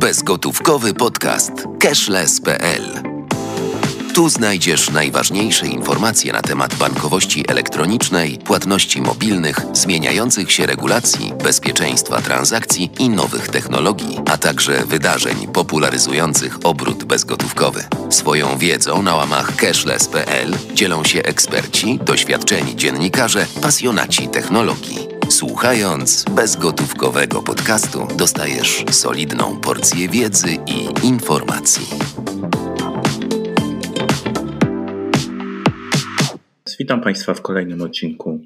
Bezgotówkowy podcast cashless.pl. Tu znajdziesz najważniejsze informacje na temat bankowości elektronicznej, płatności mobilnych, zmieniających się regulacji, bezpieczeństwa transakcji i nowych technologii, a także wydarzeń popularyzujących obrót bezgotówkowy. Swoją wiedzą na łamach cashless.pl dzielą się eksperci, doświadczeni dziennikarze, pasjonaci technologii. Słuchając bezgotówkowego podcastu dostajesz solidną porcję wiedzy i informacji. Witam Państwa w kolejnym odcinku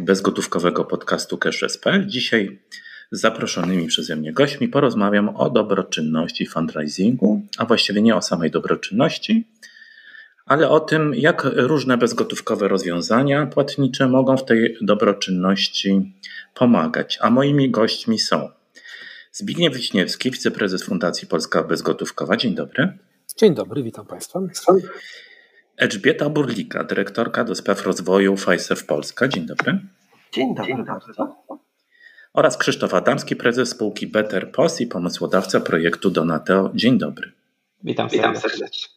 bezgotówkowego podcastu Cash.pl. Dzisiaj z zaproszonymi przeze mnie gośćmi porozmawiam o dobroczynności fundraisingu, a właściwie nie o samej dobroczynności, ale o tym, jak różne bezgotówkowe rozwiązania płatnicze mogą w tej dobroczynności pomagać. A moimi gośćmi są Zbigniew Wiśniewski, wiceprezes Fundacji Polska Bezgotówkowa. Dzień dobry. Dzień dobry, witam Państwa. Elżbieta Burlika, dyrektorka do spraw rozwoju Fiserv Polska. Dzień dobry. Dzień dobry bardzo. Oraz Krzysztof Adamski, prezes spółki Better Post i pomysłodawca projektu Donateo. Dzień dobry. Witam, Witam serdecznie.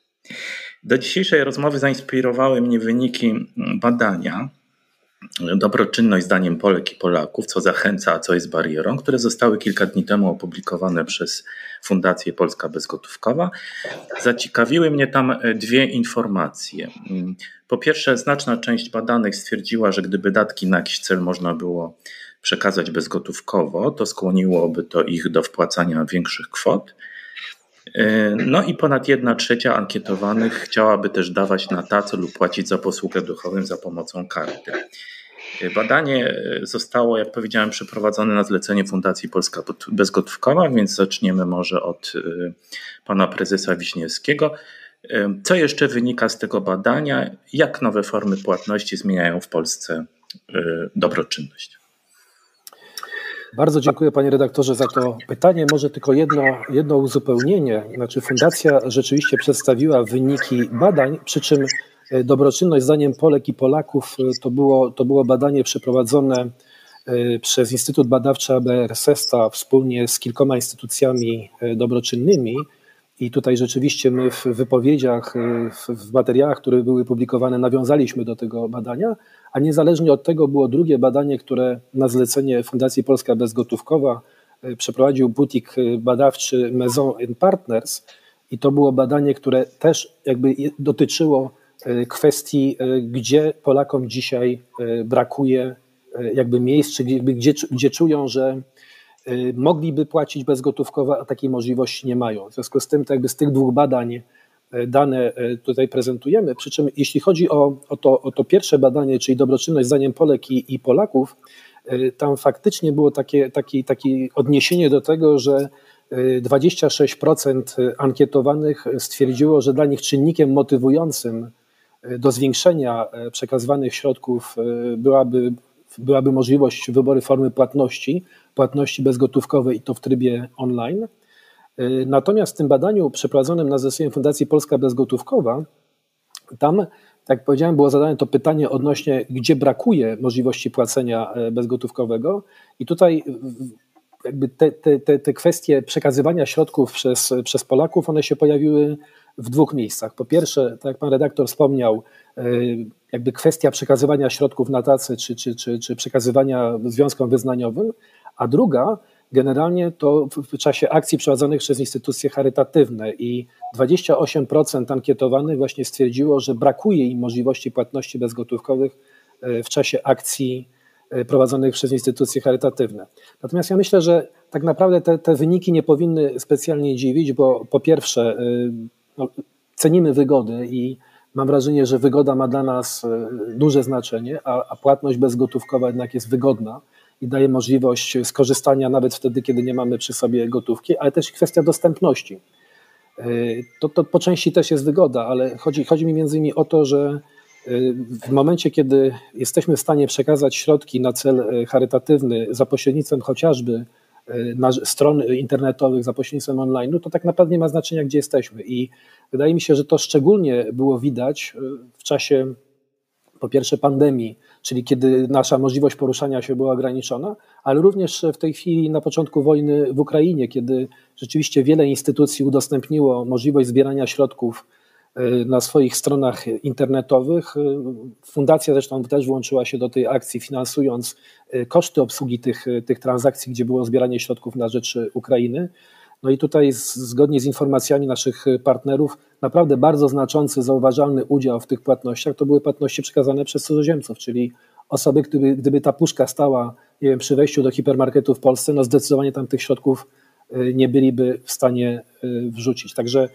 Do dzisiejszej rozmowy zainspirowały mnie wyniki badania Dobroczynność zdaniem Polek i Polaków, co zachęca, a co jest barierą, które zostały kilka dni temu opublikowane przez Fundację Polska Bezgotówkowa. Zaciekawiły mnie tam dwie informacje. Po pierwsze, znaczna część badanych stwierdziła, że gdyby datki na jakiś cel można było przekazać bezgotówkowo, to skłoniłoby to ich do wpłacania większych kwot. E, no i ponad jedna trzecia ankietowanych chciałaby też dawać na tacy lub płacić za posługę duchowym za pomocą karty. E, badanie e, zostało, jak powiedziałem, przeprowadzone na zlecenie Fundacji Polska Bezgotówkowa, więc zaczniemy może od pana prezesa Wiśniewskiego. Co jeszcze wynika z tego badania? Jak nowe formy płatności zmieniają w Polsce dobroczynność? Bardzo dziękuję panie redaktorze za to pytanie. Może tylko jedno, jedno uzupełnienie. Znaczy fundacja rzeczywiście przedstawiła wyniki badań, przy czym e, dobroczynność zdaniem Polek i Polaków e, to było, to było badanie przeprowadzone e, przez Instytut Badawczy ABR-SESTA wspólnie z kilkoma instytucjami dobroczynnymi. I tutaj rzeczywiście my w wypowiedziach, w materiałach, które były publikowane, nawiązaliśmy do tego badania, a niezależnie od tego było drugie badanie, które na zlecenie Fundacji Polska Bezgotówkowa e, przeprowadził butik e, badawczy Maison Partners. I to było badanie, które też jakby dotyczyło kwestii, gdzie Polakom dzisiaj brakuje jakby miejsc, czy gdzie, gdzie czują, że mogliby płacić bezgotówkowo, a takiej możliwości nie mają. W związku z tym, to jakby z tych dwóch badań E, dane e, tutaj prezentujemy. Przy czym jeśli chodzi o, o, to, o to pierwsze badanie, czyli dobroczynność zdaniem Polek i, i Polaków, tam faktycznie było takie, takie, takie odniesienie do tego, że 26% ankietowanych stwierdziło, że dla nich czynnikiem motywującym do zwiększenia przekazywanych środków byłaby, byłaby możliwość wyboru formy płatności, płatności bezgotówkowej i to w trybie online. Y, natomiast w tym badaniu przeprowadzonym na zlecenie Fundacji Polska Bezgotówkowa, tam, tak jak powiedziałem, było zadane to pytanie odnośnie, gdzie brakuje możliwości płacenia e, bezgotówkowego. I tutaj jakby te, te, te, te kwestie przekazywania środków przez, przez Polaków, one się pojawiły w dwóch miejscach. Po pierwsze, tak jak pan redaktor wspomniał, e, jakby kwestia przekazywania środków na tacy, czy, czy, czy, czy przekazywania związkom wyznaniowym, a druga generalnie to w czasie akcji prowadzonych przez instytucje charytatywne i 28% ankietowanych właśnie stwierdziło, że brakuje im możliwości płatności bezgotówkowych e, w czasie akcji e, prowadzonych przez instytucje charytatywne. Natomiast ja myślę, że tak naprawdę te, te wyniki nie powinny specjalnie dziwić, bo po pierwsze no, cenimy wygody i mam wrażenie, że wygoda ma dla nas duże znaczenie, a, a płatność bezgotówkowa jednak jest wygodna i daje możliwość skorzystania nawet wtedy, kiedy nie mamy przy sobie gotówki, ale też kwestia dostępności. E, to, to po części też jest wygoda, ale chodzi, chodzi mi między innymi o to, że e, w momencie, kiedy jesteśmy w stanie przekazać środki na cel e, charytatywny za pośrednictwem chociażby stron internetowych, za pośrednictwem online, no to tak naprawdę nie ma znaczenia, gdzie jesteśmy. I wydaje mi się, że to szczególnie było widać w czasie po pierwsze pandemii, czyli kiedy nasza możliwość poruszania się była ograniczona, ale również w tej chwili na początku wojny w Ukrainie, kiedy rzeczywiście wiele instytucji udostępniło możliwość zbierania środków y, na swoich stronach internetowych. Y, fundacja zresztą też włączyła się do tej akcji, finansując y, koszty obsługi tych, tych transakcji, gdzie było zbieranie środków na rzecz Ukrainy. No i tutaj zgodnie z informacjami naszych partnerów, naprawdę bardzo znaczący, zauważalny udział w tych płatnościach to były płatności przekazane przez cudzoziemców, czyli osoby, gdyby, gdyby ta puszka stała nie wiem, przy wejściu do hipermarketu w Polsce, no zdecydowanie tam tych środków y, nie byliby w stanie y, wrzucić. Także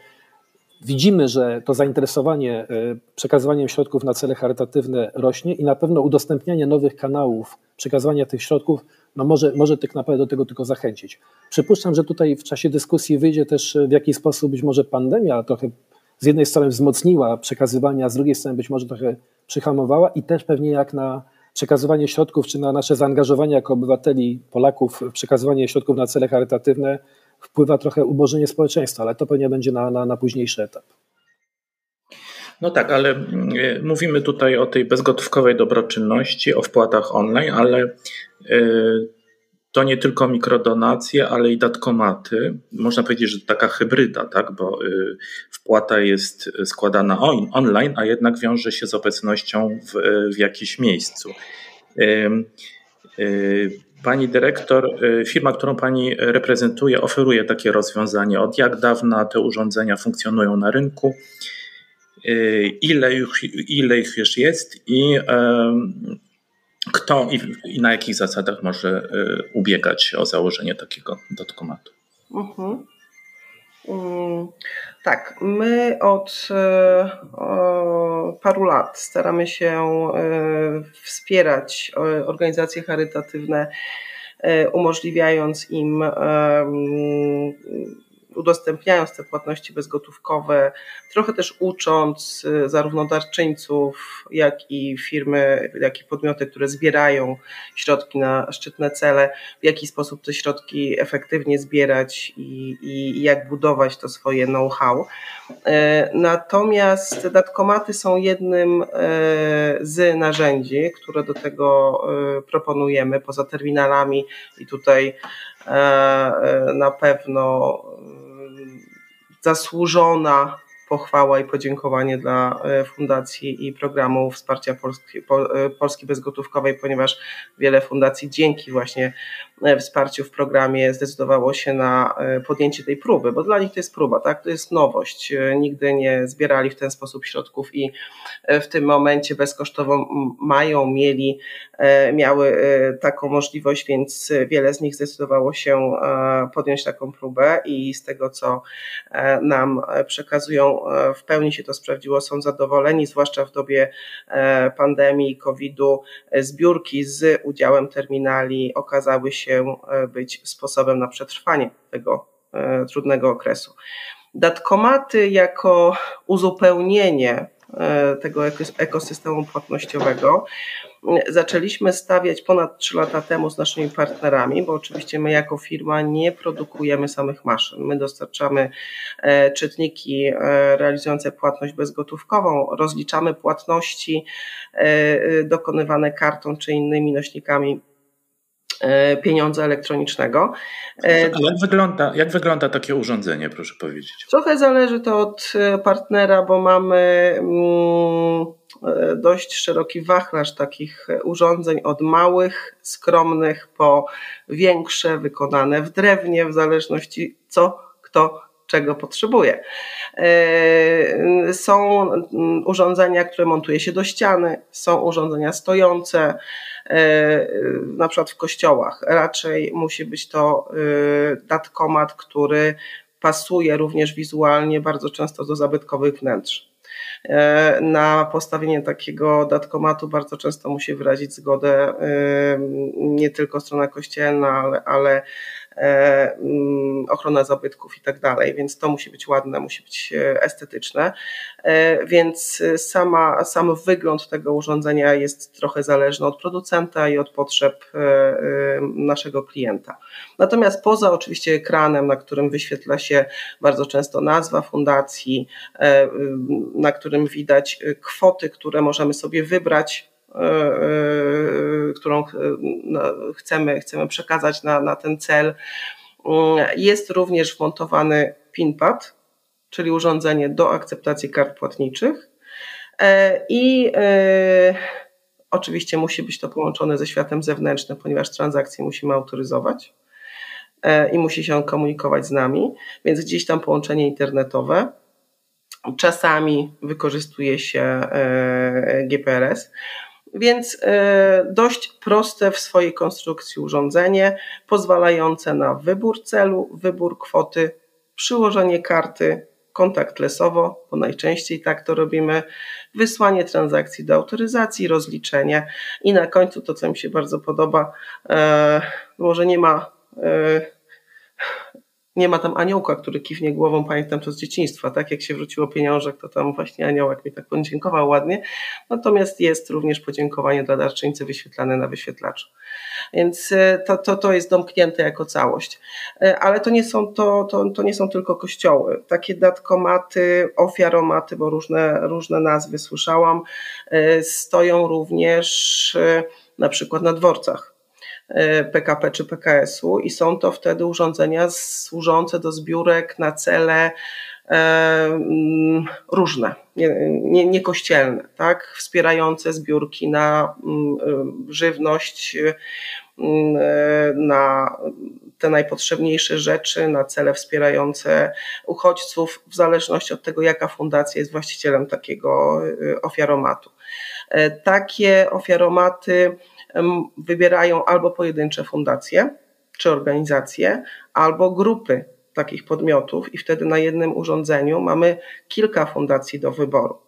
widzimy, że to zainteresowanie y, przekazywaniem środków na cele charytatywne rośnie i na pewno udostępnianie nowych kanałów przekazywania tych środków no może, może tak naprawdę do tego tylko zachęcić. Przypuszczam, że tutaj w czasie dyskusji wyjdzie też w jaki sposób być może pandemia trochę z jednej strony wzmocniła przekazywanie, a z drugiej strony być może trochę przyhamowała i też pewnie jak na przekazywanie środków, czy na nasze zaangażowanie jako obywateli, Polaków przekazywanie środków na cele charytatywne wpływa trochę ubożenie społeczeństwa, ale to pewnie będzie na, na, na późniejszy etap. No tak, ale mm, mówimy tutaj o tej bezgotówkowej dobroczynności, o wpłatach online, ale y, to nie tylko mikrodonacje, ale i datkomaty. Można powiedzieć, że taka hybryda, tak? bo y, wpłata jest składana on, online, a jednak wiąże się z obecnością w, w jakimś miejscu. Y, pani dyrektor, firma, którą pani reprezentuje, oferuje takie rozwiązanie. Od jak dawna te urządzenia funkcjonują na rynku? Ile, już, ile ich już jest i kto i, i, na jakich zasadach może y, ubiegać się o założenie takiego dotkomatu? Mhm. Mm, tak, my od y, paru lat staramy się y, wspierać organizacje charytatywne, umożliwiając im udostępniając te płatności bezgotówkowe, trochę też ucząc y, zarówno darczyńców, jak i firmy, jak i podmioty, które zbierają środki na szczytne cele, w jaki sposób te środki efektywnie zbierać i, i jak budować to swoje know-how. E, natomiast datkomaty są jednym e, z narzędzi, które do tego e, proponujemy poza terminalami i tutaj na pewno zasłużona pochwała i podziękowanie dla e, Fundacji i programu wsparcia Polski, e, Polski Bezgotówkowej, ponieważ wiele fundacji dzięki właśnie e, wsparciu w programie zdecydowało się na podjęcie tej próby, bo dla nich to jest próba, tak? To jest nowość. Nigdy nie zbierali w ten sposób środków i w tym momencie bezkosztowo mają, mieli, miały taką możliwość, więc wiele z nich zdecydowało się podjąć taką próbę i z tego, co nam przekazują E, w pełni się to sprawdziło, są zadowoleni, zwłaszcza w dobie e, pandemii COVID-u. E, zbiórki z udziałem terminali okazały się być sposobem na przetrwanie tego trudnego okresu. Datkomaty jako uzupełnienie tego ekosystemu płatnościowego zaczęliśmy stawiać ponad 3 lata temu z naszymi partnerami, bo oczywiście my jako firma nie produkujemy samych maszyn. My dostarczamy e, czytniki e, realizujące płatność bezgotówkową, rozliczamy płatności e, dokonywane kartą czy innymi nośnikami pieniądza elektronicznego. A jak wygląda, jak wygląda takie urządzenie, proszę powiedzieć? Trochę zależy to od partnera, bo mamy mm, E, dość szeroki wachlarz takich urządzeń, od małych, skromnych po większe, wykonane w drewnie, w zależności co kto czego potrzebuje. E, są urządzenia, które montuje się do ściany, są urządzenia stojące, e, na przykład w kościołach. Raczej musi być to datkomat, który pasuje również wizualnie bardzo często do zabytkowych wnętrz. Na postawienie takiego datkomatu bardzo często musi wyrazić zgodę nie tylko strona kościelna, ale, ale ochrona zabytków i tak dalej, więc to musi być ładne, musi być e, estetyczne, e, więc sama, sam wygląd tego urządzenia jest trochę zależny od producenta i od potrzeb naszego klienta. Natomiast poza oczywiście ekranem, na którym wyświetla się bardzo często nazwa fundacji, na którym widać kwoty, które możemy sobie wybrać którą no, chcemy, chcemy przekazać na, na ten cel. Jest również wmontowany PINPAD, czyli urządzenie do akceptacji kart płatniczych. I oczywiście musi być to połączone ze światem zewnętrznym, ponieważ transakcje musimy autoryzować i musi się on komunikować z nami, więc gdzieś tam połączenie internetowe. Czasami wykorzystuje się e, GPRS, więc e, dość proste w swojej konstrukcji urządzenie, pozwalające na wybór celu, wybór kwoty, przyłożenie karty kontaktlesowo, bo najczęściej tak to robimy, wysłanie transakcji do autoryzacji, rozliczenie i na końcu to, co mi się bardzo podoba, e, może nie ma nie ma tam aniołka, który kiwnie głową, pamiętam to z dzieciństwa, tak jak się wróciło pieniążek, to tam właśnie aniołek mi tak podziękował ładnie, natomiast jest również podziękowanie dla darczyńcy wyświetlane na wyświetlaczu. Więc e, to, to, to jest domknięte jako całość. E, ale to nie, są, to, to, to nie są tylko kościoły. Takie datkomaty, ofiaromaty, bo różne, różne nazwy słyszałam, e, stoją również na przykład na dworcach PKP czy PKS-u i są to wtedy urządzenia służące do zbiórek na cele mm, różne, niekościelne, nie, nie tak? wspierające zbiórki na mm, żywność, mm, na te najpotrzebniejsze rzeczy, na cele wspierające uchodźców, w zależności od tego, jaka fundacja jest właścicielem takiego ofiaromatu. E, takie ofiaromaty wybierają albo pojedyncze fundacje czy organizacje, albo grupy takich podmiotów, i wtedy na jednym urządzeniu mamy kilka fundacji do wyboru.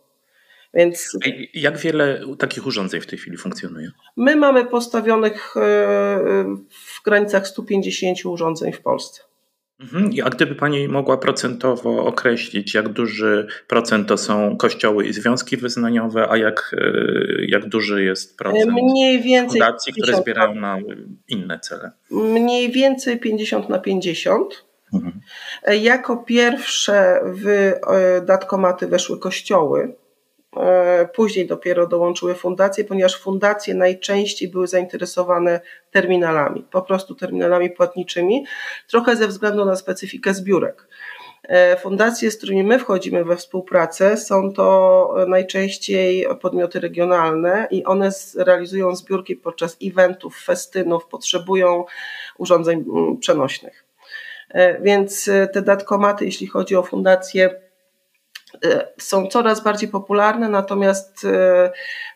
Więc jak wiele takich urządzeń w tej chwili funkcjonuje? My mamy postawionych e, w granicach 150 urządzeń w Polsce. Mhm. A gdyby Pani mogła procentowo określić, jak duży procent to są kościoły i związki wyznaniowe, a jak, e, jak duży jest procent Mniej więcej fundacji, które zbierają na inne cele? Mniej więcej 50 na 50. Mhm. Jako pierwsze w e, datkomaty weszły kościoły, E, później dopiero dołączyły fundacje, ponieważ fundacje najczęściej były zainteresowane terminalami, po prostu terminalami płatniczymi, trochę ze względu na specyfikę zbiórek. E, fundacje, z którymi my wchodzimy we współpracę, są to najczęściej podmioty regionalne i one realizują zbiórki podczas eventów, festynów, potrzebują urządzeń mm, przenośnych. E, więc te datkomaty, jeśli chodzi o fundacje, E, są coraz bardziej popularne, natomiast e,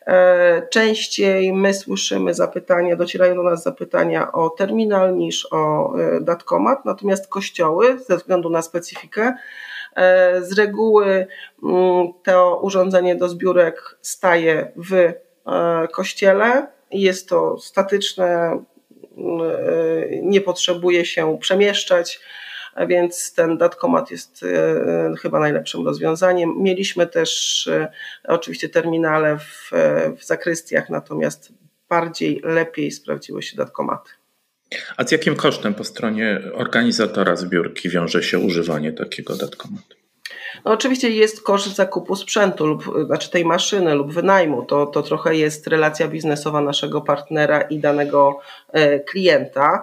e, częściej my słyszymy zapytania, docierają do nas zapytania o terminal niż o datkomat, natomiast kościoły ze względu na specyfikę z reguły mm, to urządzenie do zbiórek staje w kościele. Jest to statyczne, nie potrzebuje się przemieszczać więc ten datkomat jest e, chyba najlepszym rozwiązaniem. Mieliśmy też e, oczywiście terminale w, w zakrystiach, natomiast bardziej, lepiej sprawdziły się datkomaty. A z jakim kosztem po stronie organizatora zbiórki wiąże się używanie takiego datkomatu? No oczywiście jest koszt zakupu sprzętu lub znaczy tej maszyny lub wynajmu. To, to trochę jest relacja biznesowa naszego partnera i danego e, klienta.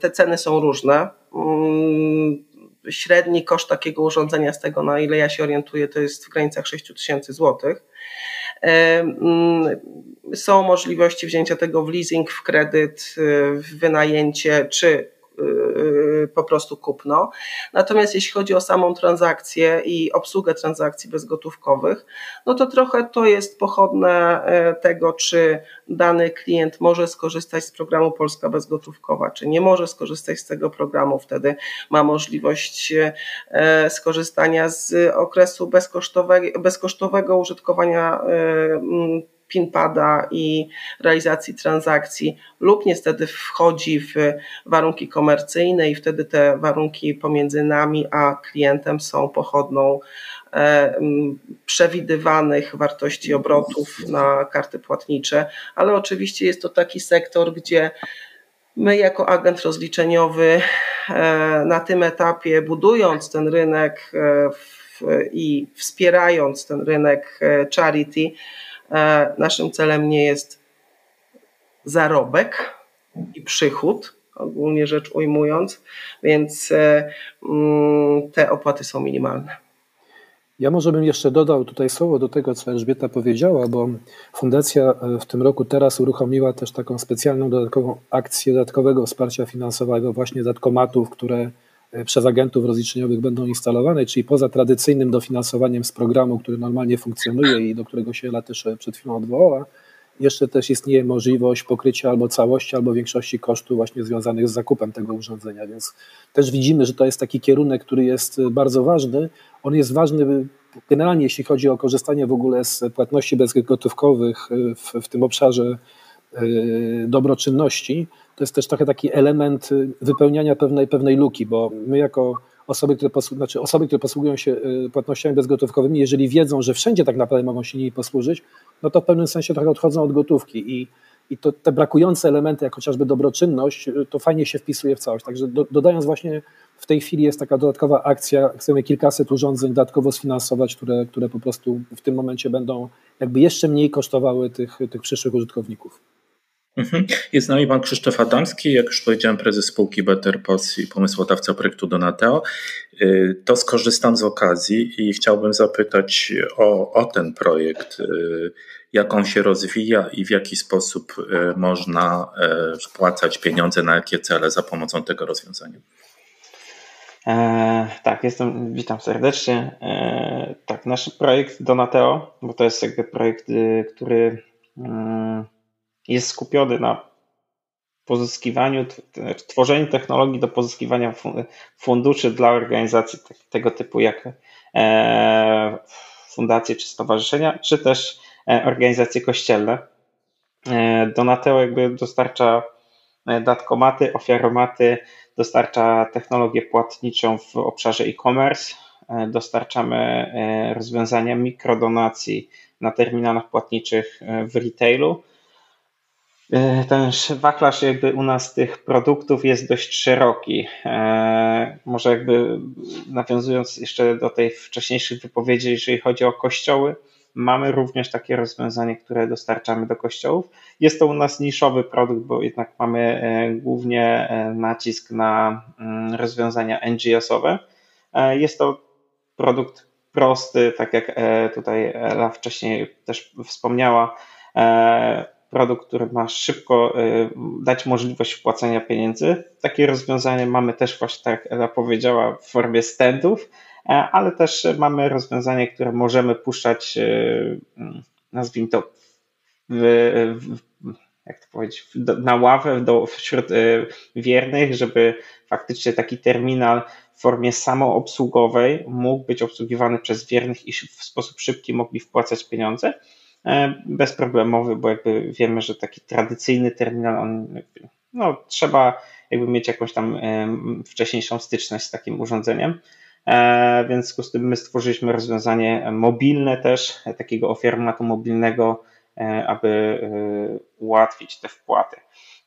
Te ceny są różne. Mm, średni koszt takiego urządzenia, z tego na ile ja się orientuję, to jest w granicach 6 tysięcy złotych. Mm, są możliwości wzięcia tego w leasing, w kredyt, w wynajęcie czy po prostu kupno. Natomiast jeśli chodzi o samą transakcję i obsługę transakcji bezgotówkowych, no to trochę to jest pochodne e, tego, czy dany klient może skorzystać z programu Polska Bezgotówkowa, czy nie może skorzystać z tego programu. Wtedy ma możliwość e, skorzystania z okresu bezkosztowego, bezkosztowego użytkowania e, PIN-pada i realizacji transakcji, lub niestety wchodzi w warunki komercyjne i wtedy te warunki pomiędzy nami a klientem są pochodną e, przewidywanych wartości obrotów na karty płatnicze, ale oczywiście jest to taki sektor, gdzie my jako agent rozliczeniowy e, na tym etapie, budując ten rynek e, i wspierając ten rynek charity, Naszym celem nie jest zarobek i przychód, ogólnie rzecz ujmując, więc mm, te opłaty są minimalne. Ja może bym jeszcze dodał tutaj słowo do tego, co Elżbieta powiedziała, bo Fundacja e, w tym roku teraz uruchomiła też taką specjalną dodatkową akcję dodatkowego wsparcia finansowego właśnie datkomatów, które e, przez agentów rozliczeniowych będą instalowane, czyli poza tradycyjnym dofinansowaniem z programu, który normalnie funkcjonuje i do którego się Ela też przed chwilą odwołała, jeszcze też istnieje możliwość pokrycia albo całości, albo większości kosztów właśnie związanych z zakupem tego urządzenia, więc też widzimy, że to jest taki kierunek, który jest bardzo ważny. On jest ważny generalnie, jeśli chodzi o korzystanie w ogóle z płatności bezgotówkowych w, w tym obszarze y, dobroczynności, to jest też trochę taki element wypełniania pewnej, pewnej luki, bo my jako osoby, które, posłu, znaczy osoby, które posługują się y, płatnościami bezgotówkowymi, jeżeli wiedzą, że wszędzie tak naprawdę mogą się nimi posłużyć, no to w pewnym sensie trochę odchodzą od gotówki i, i to, te brakujące elementy, jak chociażby dobroczynność, y, to fajnie się wpisuje w całość. Także do, dodając właśnie w tej chwili jest taka dodatkowa akcja, chcemy kilkaset urządzeń dodatkowo sfinansować, które, które po prostu w tym momencie będą jakby jeszcze mniej kosztowały tych, tych przyszłych użytkowników. Mhm. Jest z nami pan Krzysztof Adamski, jak już powiedziałem, prezes spółki Better Post i pomysłodawca projektu Donateo. Y, to skorzystam z okazji i chciałbym zapytać o, o ten projekt, y, jak on się rozwija i w jaki sposób y, można wpłacać pieniądze, na jakie cele za pomocą tego rozwiązania. E, tak, jestem, witam serdecznie. E, tak, nasz projekt Donateo, bo to jest jakby projekt, który mm, jest skupiony na pozyskiwaniu, tworzeniu technologii do pozyskiwania funduszy dla organizacji tego typu jak e, fundacje czy stowarzyszenia, czy też e, organizacje kościelne. E, Donateo jakby dostarcza datkomaty, ofiaromaty, dostarcza technologię płatniczą w obszarze e-commerce, dostarczamy rozwiązania mikrodonacji na terminalach płatniczych w retailu, ten wachlarz jakby u nas tych produktów jest dość szeroki. E, może jakby nawiązując jeszcze do tej wcześniejszych wypowiedzi, jeżeli chodzi o kościoły, mamy również takie rozwiązanie, które dostarczamy do kościołów. Jest to u nas niszowy produkt, bo jednak mamy e, głównie nacisk na mm, rozwiązania NGS-owe. Jest to produkt prosty, tak jak tutaj Ela wcześniej też wspomniała produkt, który ma szybko y, dać możliwość wpłacenia pieniędzy. Takie rozwiązanie mamy też właśnie, tak jak Ela powiedziała, w formie standów, e, ale też mamy rozwiązanie, które możemy puszczać, y, mm, nazwijmy to, w, w, jak to powiedzieć, na ławę do, wśród y, wiernych, żeby faktycznie taki terminal w formie samoobsługowej mógł być obsługiwany przez wiernych i w sposób szybki mogli wpłacać pieniądze. E, bezproblemowy, bo jakby wiemy, że taki tradycyjny terminal, on no, trzeba jakby mieć jakąś tam e, wcześniejszą styczność z takim urządzeniem. E, więc w związku z tym my stworzyliśmy rozwiązanie mobilne też, takiego ofermatu mobilnego, aby ułatwić te wpłaty.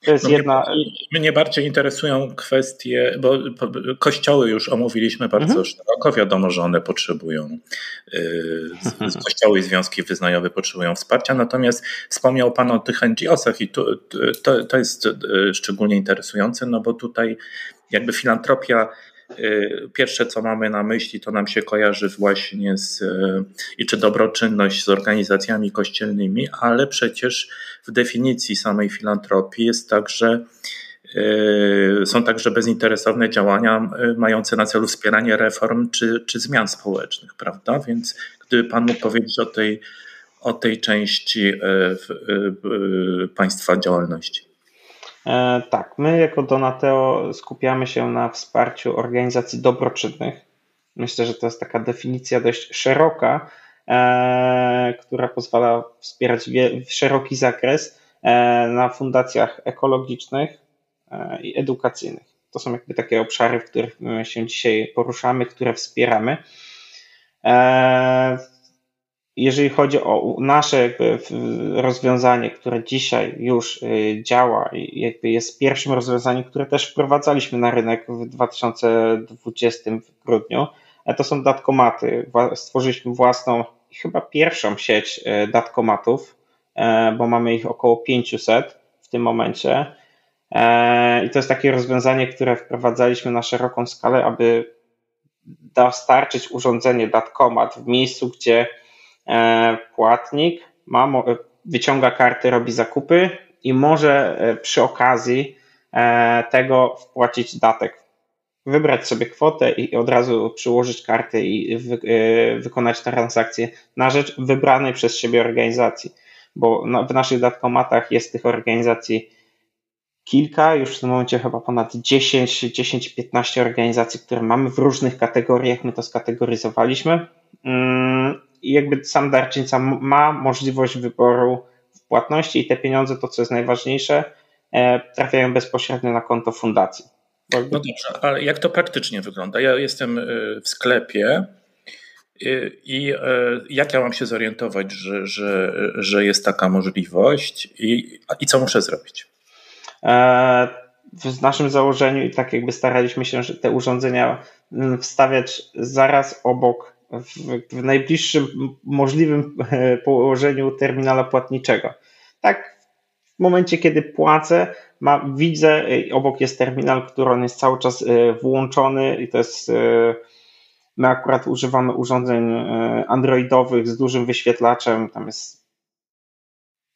To jest no jedna. Mnie, bardziej interesują kwestie, bo kościoły już omówiliśmy bardzo mhm. szeroko. Wiadomo, że one potrzebują, y, kościoły i związki wyznaniowe potrzebują wsparcia. Natomiast wspomniał Pan o tych NGO-sach i to, to, to jest y, szczególnie interesujące, no bo tutaj jakby filantropia pierwsze, co mamy na myśli, to nam się kojarzy właśnie z y, i czy dobroczynność z organizacjami kościelnymi, ale przecież w definicji samej filantropii jest także y, są także bezinteresowne działania mające na celu wspieranie reform czy, czy zmian społecznych, prawda? Więc gdyby Pan mógł powiedzieć o tej, o tej części Państwa działalności. E, tak, my jako Donateo skupiamy się na wsparciu organizacji dobroczynnych. Myślę, że to jest taka definicja dość szeroka, e, która pozwala wspierać szeroki zakres e, na fundacjach ekologicznych i edukacyjnych. To są jakby takie obszary, w których my się dzisiaj poruszamy, które wspieramy. Jeżeli chodzi o nasze jakby rozwiązanie, które dzisiaj już y, działa i jakby jest pierwszym rozwiązaniem, które też wprowadzaliśmy na rynek w 2020 w grudniu, e, to są datkomaty. Stworzyliśmy własną, chyba pierwszą sieć e, datkomatów bo mamy ich około 500 w tym momencie. I to jest takie rozwiązanie, które wprowadzaliśmy na szeroką skalę, aby dostarczyć urządzenie Datcomat w miejscu, gdzie płatnik ma, wyciąga karty, robi zakupy i może przy okazji tego wpłacić datek wybrać sobie kwotę i od razu przyłożyć kartę i wy, e, wykonać transakcję na rzecz wybranej przez siebie organizacji. Bo w naszych datkomatach jest tych organizacji kilka, już w tym momencie chyba ponad 10, 10-15 organizacji, które mamy w różnych kategoriach, my to skategoryzowaliśmy. I jakby sam darczyńca ma możliwość wyboru w płatności i te pieniądze, to co jest najważniejsze, e, trafiają bezpośrednio na konto fundacji. No dobrze, ale jak to praktycznie wygląda? Ja jestem y, w sklepie y, i jak ja mam się zorientować, że, że, że jest taka możliwość i, i co muszę zrobić? E, w naszym założeniu i tak jakby staraliśmy się, że te urządzenia mm, wstawiać zaraz obok, w, najbliższym możliwym e, położeniu terminala płatniczego. Tak, w momencie, kiedy płacę, ma, widzę, y, obok jest terminal, który on jest cały czas y, włączony i to jest, my akurat używamy urządzeń androidowych z dużym wyświetlaczem, tam jest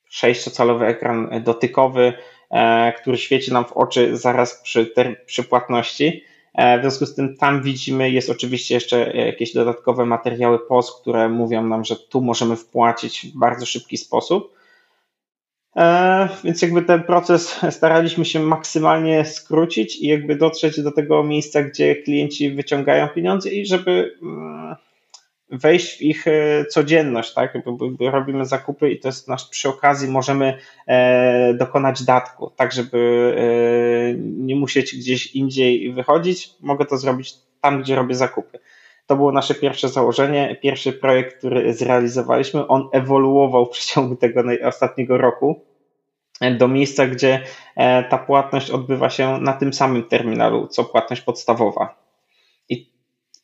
sześciocalowy ekran dotykowy, e, który świeci nam w oczy zaraz przy, przy płatności. E, w związku z tym tam widzimy, jest oczywiście jeszcze jakieś dodatkowe materiały POS, które mówią nam, że tu możemy wpłacić w bardzo szybki sposób. E, więc jakby ten proces staraliśmy się maksymalnie skrócić i jakby dotrzeć do tego miejsca, gdzie klienci wyciągają pieniądze i żeby mm, wejść w ich e, codzienność, tak? Robimy zakupy i to jest nasz przy okazji możemy e, dokonać datku, tak żeby nie musieć gdzieś indziej wychodzić. Mogę to zrobić tam, gdzie robię zakupy. To było nasze pierwsze założenie, pierwszy projekt, który zrealizowaliśmy. On ewoluował w przeciągu tego ostatniego roku do miejsca, gdzie e, ta płatność odbywa się na tym samym terminalu, co płatność podstawowa.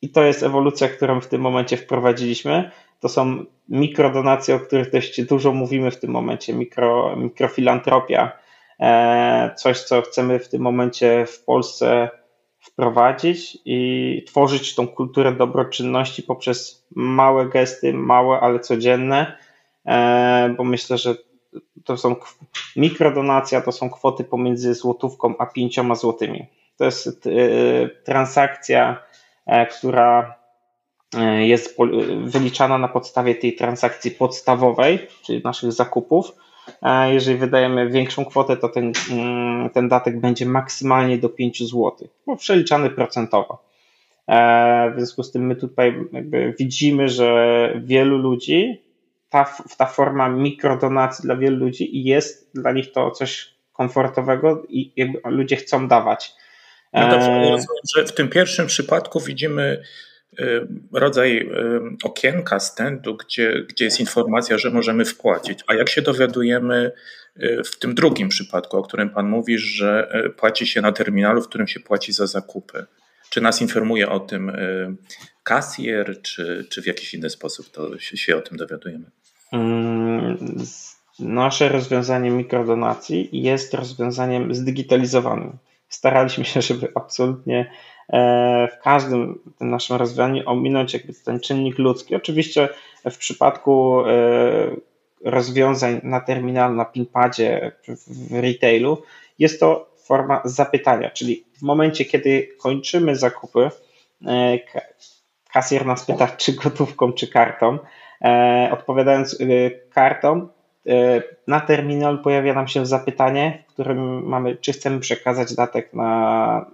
I, to jest ewolucja, którą w tym momencie wprowadziliśmy. To są mikrodonacje, o których dość dużo mówimy w tym momencie, mikro, mikrofilantropia. E, coś, co chcemy w tym momencie w Polsce wprowadzić i tworzyć tą kulturę dobroczynności poprzez małe gesty, małe, ale codzienne, e, bo myślę, że to są mikrodonacja, to są kwoty pomiędzy złotówką a pięcioma złotymi. To jest e, transakcja, która jest wyliczana na podstawie tej transakcji podstawowej, czyli naszych zakupów. Jeżeli wydajemy większą kwotę, to ten, mm, ten datek będzie maksymalnie do 5 zł, bo przeliczany procentowo. E, w związku z tym my tutaj widzimy, że wielu ludzi, ta, ta forma mikrodonacji dla wielu ludzi jest dla nich to coś komfortowego i ludzie chcą dawać. No dobrze, e, rozumiem, że w tym pierwszym przypadku widzimy Y, rodzaj y, okienka stędu, gdzie, gdzie jest informacja, że możemy wpłacić. A jak się dowiadujemy w tym drugim przypadku, o którym Pan mówi, że płaci się na terminalu, w którym się płaci za zakupy? Czy nas informuje o tym kasjer, czy, czy w jakiś inny sposób to się, się o tym dowiadujemy? Mm, nasze rozwiązanie mikrodonacji jest rozwiązaniem zdigitalizowanym. Staraliśmy się, żeby absolutnie E, w każdym naszym rozwiązaniu ominąć jakby ten czynnik ludzki. Oczywiście w przypadku e, rozwiązań na terminalu, na pinpadzie w retailu jest to forma zapytania, czyli w momencie, kiedy kończymy zakupy, e, kasjer nas pyta, czy gotówką, czy kartą. Odpowiadając kartą, na terminalu pojawia nam się zapytanie, w którym mamy, czy chcemy przekazać datek na,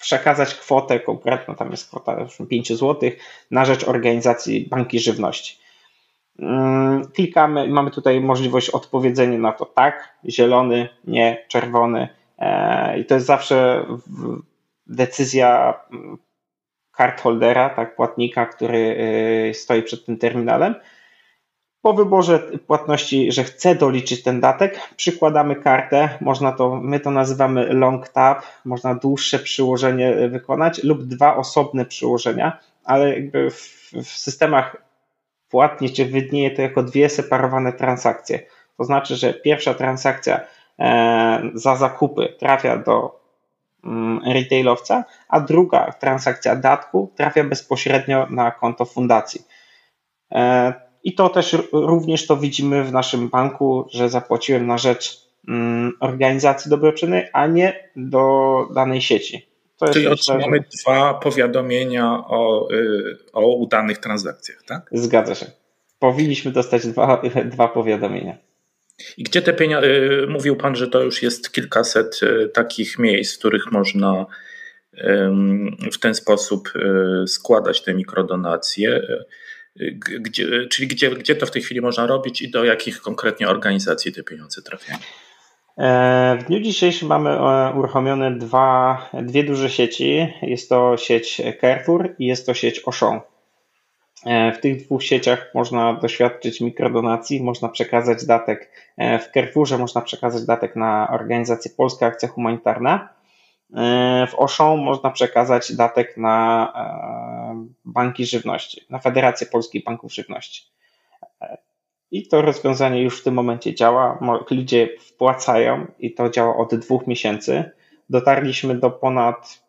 przekazać kwotę konkretną, tam jest kwota 5 zł, na rzecz organizacji Banki Żywności. Mm, klikamy, mamy tutaj możliwość odpowiedzenia na to tak, zielony, nie, czerwony. E, I to jest zawsze decyzja card holdera, tak, płatnika, który e, stoi przed tym terminalem. Po wyborze płatności, że chcę doliczyć ten datek, przykładamy kartę, można to, my to nazywamy long tab, można dłuższe przyłożenie wykonać lub dwa osobne przyłożenia, ale jakby w, w systemach płatność widnieje to jako dwie separowane transakcje. To znaczy, że pierwsza transakcja e, za zakupy trafia do mm, retailowca, a druga transakcja datku trafia bezpośrednio na konto fundacji. I to też również to widzimy w naszym banku, że zapłaciłem na rzecz mm, organizacji dobroczynnej, a nie do danej sieci. Czyli otrzymamy dwa powiadomienia o, y, o udanych transakcjach, tak? Zgadza się. Powinniśmy dostać dwa, dwa powiadomienia. I gdzie te pieniądze, y, mówił Pan, że to już jest kilkaset y, takich miejsc, w których można w ten sposób składać te mikrodonacje. Gdzie, czyli gdzie, gdzie to w tej chwili można robić i do jakich konkretnie organizacji te pieniądze trafiają? E, w dniu dzisiejszym mamy e, uruchomione dwa, dwie duże sieci. Jest to sieć Carrefour i jest to sieć Auchan. E, w tych dwóch sieciach można doświadczyć mikrodonacji, można przekazać datek w Carrefourze, można przekazać datek na organizację Polska Akcja Humanitarna. W Auchan można przekazać datek na banki żywności, na Federację Polskich Banków Żywności. I to rozwiązanie już w tym momencie działa. Ludzie wpłacają i to działa od dwóch miesięcy. Dotarliśmy do ponad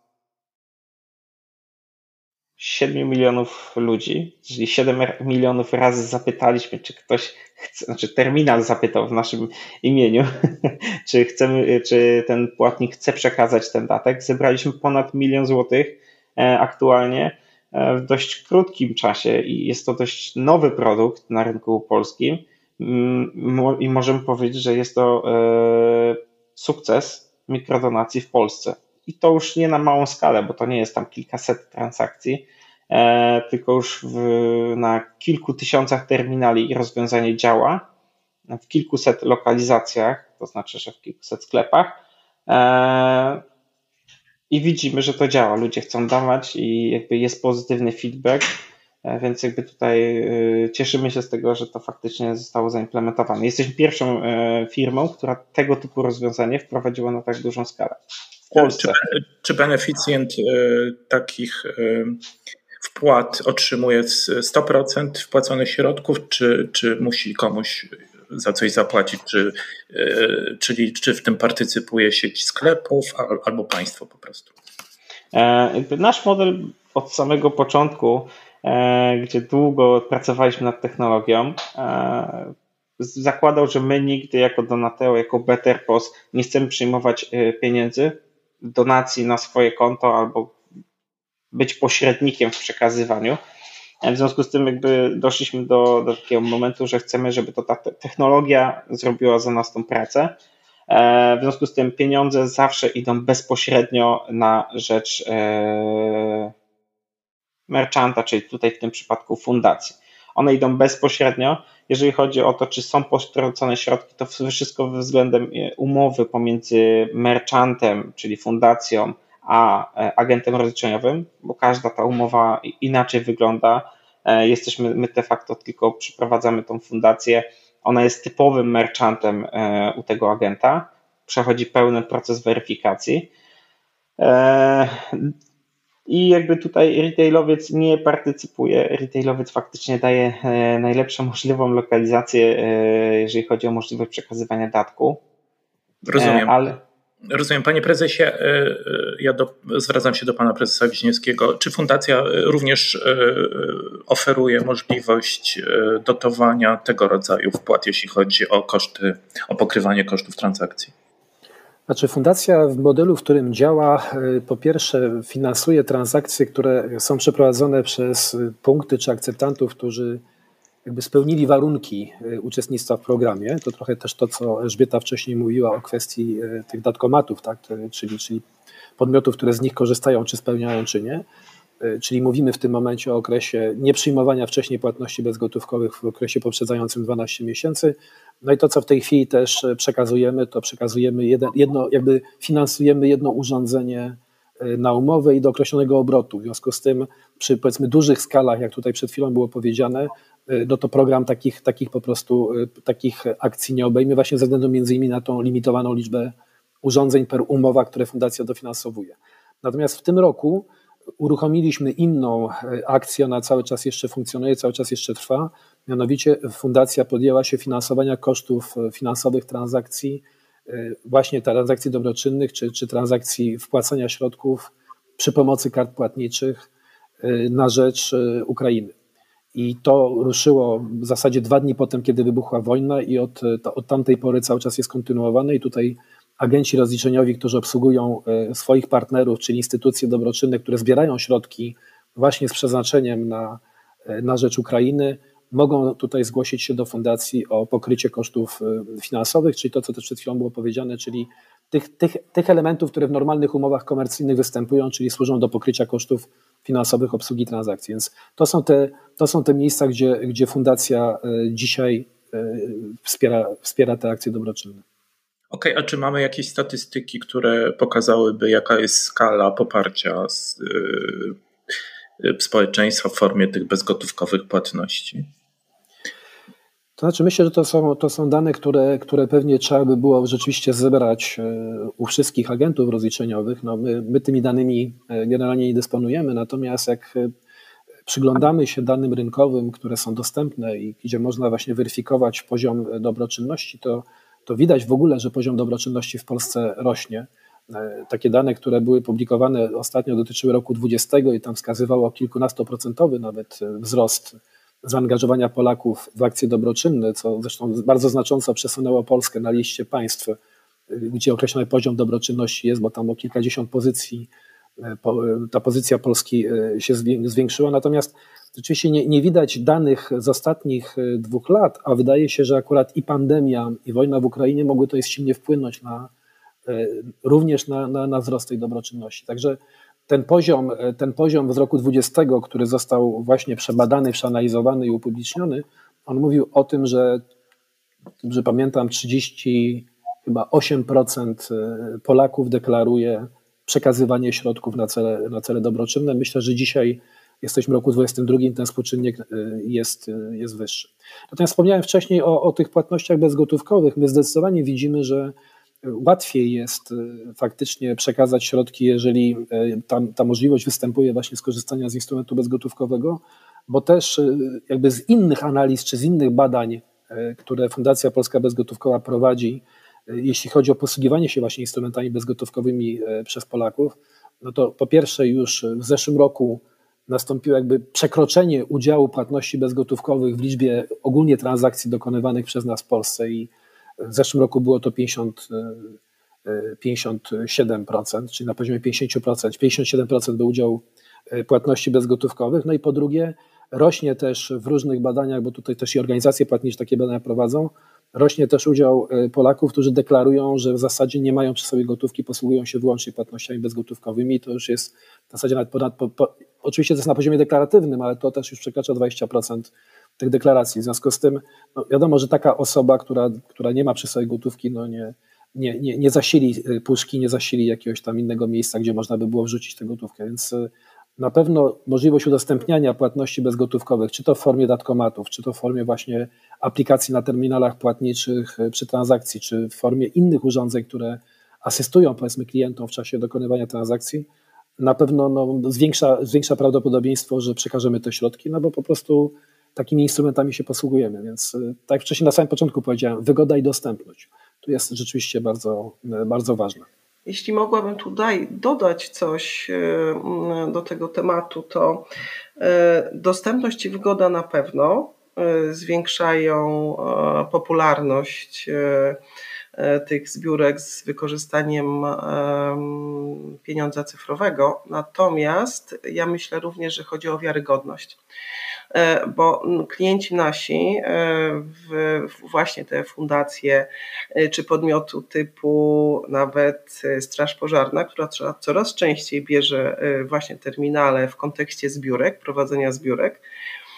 7 milionów ludzi, czyli 7 milionów razy zapytaliśmy, czy ktoś chce, znaczy terminal zapytał w naszym imieniu, czy chcemy, czy ten płatnik chce przekazać ten datek. Zebraliśmy ponad milion złotych e, aktualnie E, w dość krótkim czasie i jest to dość nowy produkt na rynku polskim. Mm, i możemy powiedzieć, że jest to e, sukces mikrodonacji w Polsce. I to już nie na małą skalę, bo to nie jest tam kilkaset transakcji, e, tylko już w, na kilku tysiącach terminali rozwiązanie działa, w kilkuset lokalizacjach, to znaczy, że w kilkuset sklepach i widzimy, że to działa. Ludzie chcą dawać i jakby jest pozytywny feedback, e, więc jakby tutaj e, cieszymy się z tego, że to faktycznie zostało zaimplementowane. Jesteśmy pierwszą e, firmą, która tego typu rozwiązanie wprowadziła na tak dużą skalę. W Polsce. Czy, czy beneficjent takich wpłat otrzymuje 100% wpłaconych środków, czy, czy musi komuś za coś zapłacić, czy, e, czyli czy w tym partycypuje sieć sklepów albo państwo po prostu. E, nasz model od samego początku, e, gdzie długo pracowaliśmy nad technologią, zakładał, że my nigdy jako Donateo, jako Betterpos nie chcemy przyjmować pieniędzy, donacji na swoje konto albo być pośrednikiem w przekazywaniu. W związku z tym jakby doszliśmy do, do takiego momentu, że chcemy, żeby to ta technologia zrobiła za nas tą pracę. E, w związku z tym pieniądze zawsze idą bezpośrednio na rzecz e, merchanta, czyli tutaj w tym przypadku fundacji. One idą bezpośrednio. Jeżeli chodzi o to, czy są potrącone środki, to wszystko względem e, umowy pomiędzy merchantem, czyli fundacją, a e, agentem rozliczeniowym, bo każda ta umowa inaczej wygląda. E, jesteśmy, my de facto tylko przeprowadzamy tą fundację. Ona jest typowym merchantem e, u tego agenta. Przechodzi pełny proces weryfikacji. I jakby tutaj retailowiec nie partycypuje. Retailowiec faktycznie daje najlepszą możliwą lokalizację, jeżeli chodzi o możliwość przekazywania datku. Rozumiem. Ale, Rozumiem. Panie prezesie, e, e, ja do, zwracam się do pana prezesa Wiśniewskiego. Czy fundacja również e, oferuje możliwość dotowania tego rodzaju wpłat, jeśli chodzi o koszty, o pokrywanie kosztów transakcji? Znaczy, fundacja w modelu, w którym działa, po pierwsze finansuje transakcje, które są przeprowadzone przez punkty czy akceptantów, którzy jakby spełnili warunki y, uczestnictwa w programie. To trochę też to, co Elżbieta wcześniej mówiła o kwestii y, tych datkomatów, tak? czyli, czyli podmiotów, które z nich korzystają, czy spełniają, czy nie. Y, czyli mówimy w tym momencie o okresie nieprzyjmowania wcześniej płatności bezgotówkowych w okresie poprzedzającym 12 miesięcy. No i to, co w tej chwili też przekazujemy, to przekazujemy jedno jakby finansujemy jedno urządzenie na umowę i do określonego obrotu. W związku z tym przy powiedzmy dużych skalach, jak tutaj przed chwilą było powiedziane, Y, no to program takich, takich po prostu y, takich akcji nie obejmie właśnie ze względu między innymi na tą limitowaną liczbę urządzeń per umowa, które fundacja dofinansowuje. Natomiast w tym roku uruchomiliśmy inną akcję, ona cały czas jeszcze funkcjonuje, cały czas jeszcze trwa. Mianowicie fundacja podjęła się finansowania kosztów finansowych transakcji, właśnie transakcji dobroczynnych czy, czy transakcji wpłacania środków przy pomocy kart płatniczych na rzecz Ukrainy. I to ruszyło w zasadzie dwa dni potem, kiedy wybuchła wojna, i od, od tamtej pory cały czas jest kontynuowane. I tutaj agenci rozliczeniowi, którzy obsługują swoich partnerów, czyli instytucje dobroczynne, które zbierają środki właśnie z przeznaczeniem na, na rzecz Ukrainy, mogą tutaj zgłosić się do fundacji o pokrycie kosztów e, finansowych, czyli to, co też przed chwilą było powiedziane, czyli tych, tych, tych elementów, które w normalnych umowach komercyjnych występują, czyli służą do pokrycia kosztów finansowych obsługi transakcji. Więc to są te, to są te miejsca, gdzie, gdzie fundacja dzisiaj wspiera, wspiera te akcje dobroczynne. Okej, okay, a czy mamy jakieś statystyki, które pokazałyby, jaka jest skala poparcia z, społeczeństwa w formie tych bezgotówkowych płatności? To znaczy, myślę, że to są, to są dane, które, które pewnie trzeba by było rzeczywiście zebrać y, u wszystkich agentów rozliczeniowych. No my, my tymi danymi y, generalnie nie dysponujemy, natomiast jak y, przyglądamy się danym rynkowym, które są dostępne i gdzie można właśnie weryfikować poziom dobroczynności, to to widać w ogóle, że poziom dobroczynności w Polsce rośnie. E, takie dane, które były publikowane ostatnio dotyczyły roku 20 i tam wskazywało kilkunastoprocentowy nawet e, wzrost zaangażowania Polaków w akcje dobroczynne, co zresztą bardzo znacząco przesunęło Polskę na liście państw, e, gdzie określony poziom dobroczynności jest, bo tam o kilkadziesiąt pozycji ta pozycja Polski się zwiększyła. Natomiast Rzeczywiście nie, nie widać danych z ostatnich dwóch lat, a wydaje się, że akurat i pandemia, i wojna w Ukrainie mogły to jest silnie wpłynąć na, również na, na, na wzrost tej dobroczynności. Także ten poziom, e, ten poziom z roku 20, który został właśnie przebadany, przeanalizowany i upubliczniony, on mówił o tym, że, że pamiętam, 30 chyba 8% Polaków deklaruje przekazywanie środków na cele, na cele dobroczynne. Myślę, że dzisiaj jesteśmy w roku 2022, ten współczynnik y, jest, jest wyższy. Natomiast wspomniałem wcześniej o, o tych płatnościach bezgotówkowych. My zdecydowanie widzimy, że łatwiej jest y, faktycznie przekazać środki, jeżeli tam, ta możliwość występuje właśnie skorzystania z instrumentu bezgotówkowego, bo też jakby z innych analiz czy z innych badań, które Fundacja Polska Bezgotówkowa prowadzi, jeśli chodzi o posługiwanie się właśnie instrumentami bezgotówkowymi przez Polaków, no to po pierwsze już w zeszłym roku nastąpiło jakby przekroczenie udziału płatności bezgotówkowych w liczbie ogólnie transakcji dokonywanych przez nas w Polsce i w zeszłym roku było to 50, 57%, e, czyli na poziomie 50%, 57% był udział e, płatności bezgotówkowych. No i po drugie, rośnie też w różnych badaniach, bo tutaj też i organizacje płatnicze takie badania prowadzą, rośnie też udział e, Polaków, którzy deklarują, że w zasadzie nie mają przy sobie gotówki, posługują się wyłącznie płatnościami bezgotówkowymi. To już jest w zasadzie nawet ponad, po, po, Oczywiście to jest na poziomie deklaratywnym, ale to też już przekracza 20% tych deklaracji. W związku z tym no wiadomo, że taka osoba, która, która nie ma przy sobie gotówki, no nie, nie, nie, nie zasili y, puszki, nie zasili jakiegoś tam innego miejsca, gdzie można by było wrzucić tę gotówkę. Więc y, na pewno możliwość udostępniania płatności bezgotówkowych, czy to w formie datkomatów, czy to w formie właśnie aplikacji na terminalach płatniczych y, przy transakcji, czy w formie innych urządzeń, które asystują powiedzmy klientom w czasie dokonywania transakcji, na pewno no, zwiększa, zwiększa prawdopodobieństwo, że przekażemy te środki, no bo po prostu takimi instrumentami się posługujemy. Więc y, tak jak wcześniej na samym początku powiedziałem, wygoda i dostępność. Tu jest rzeczywiście bardzo, y, bardzo ważne. Jeśli mogłabym tutaj dodać coś y, do tego tematu, to dostępność i wygoda na pewno zwiększają popularność tych zbiórek z wykorzystaniem pieniądza cyfrowego. Natomiast ja myślę również, że chodzi o wiarygodność e, bo klienci nasi, e, właśnie te fundacje czy podmiotu typu nawet Straż Pożarna, która coraz częściej bierze właśnie terminale w kontekście zbiórek, prowadzenia zbiórek, E, e,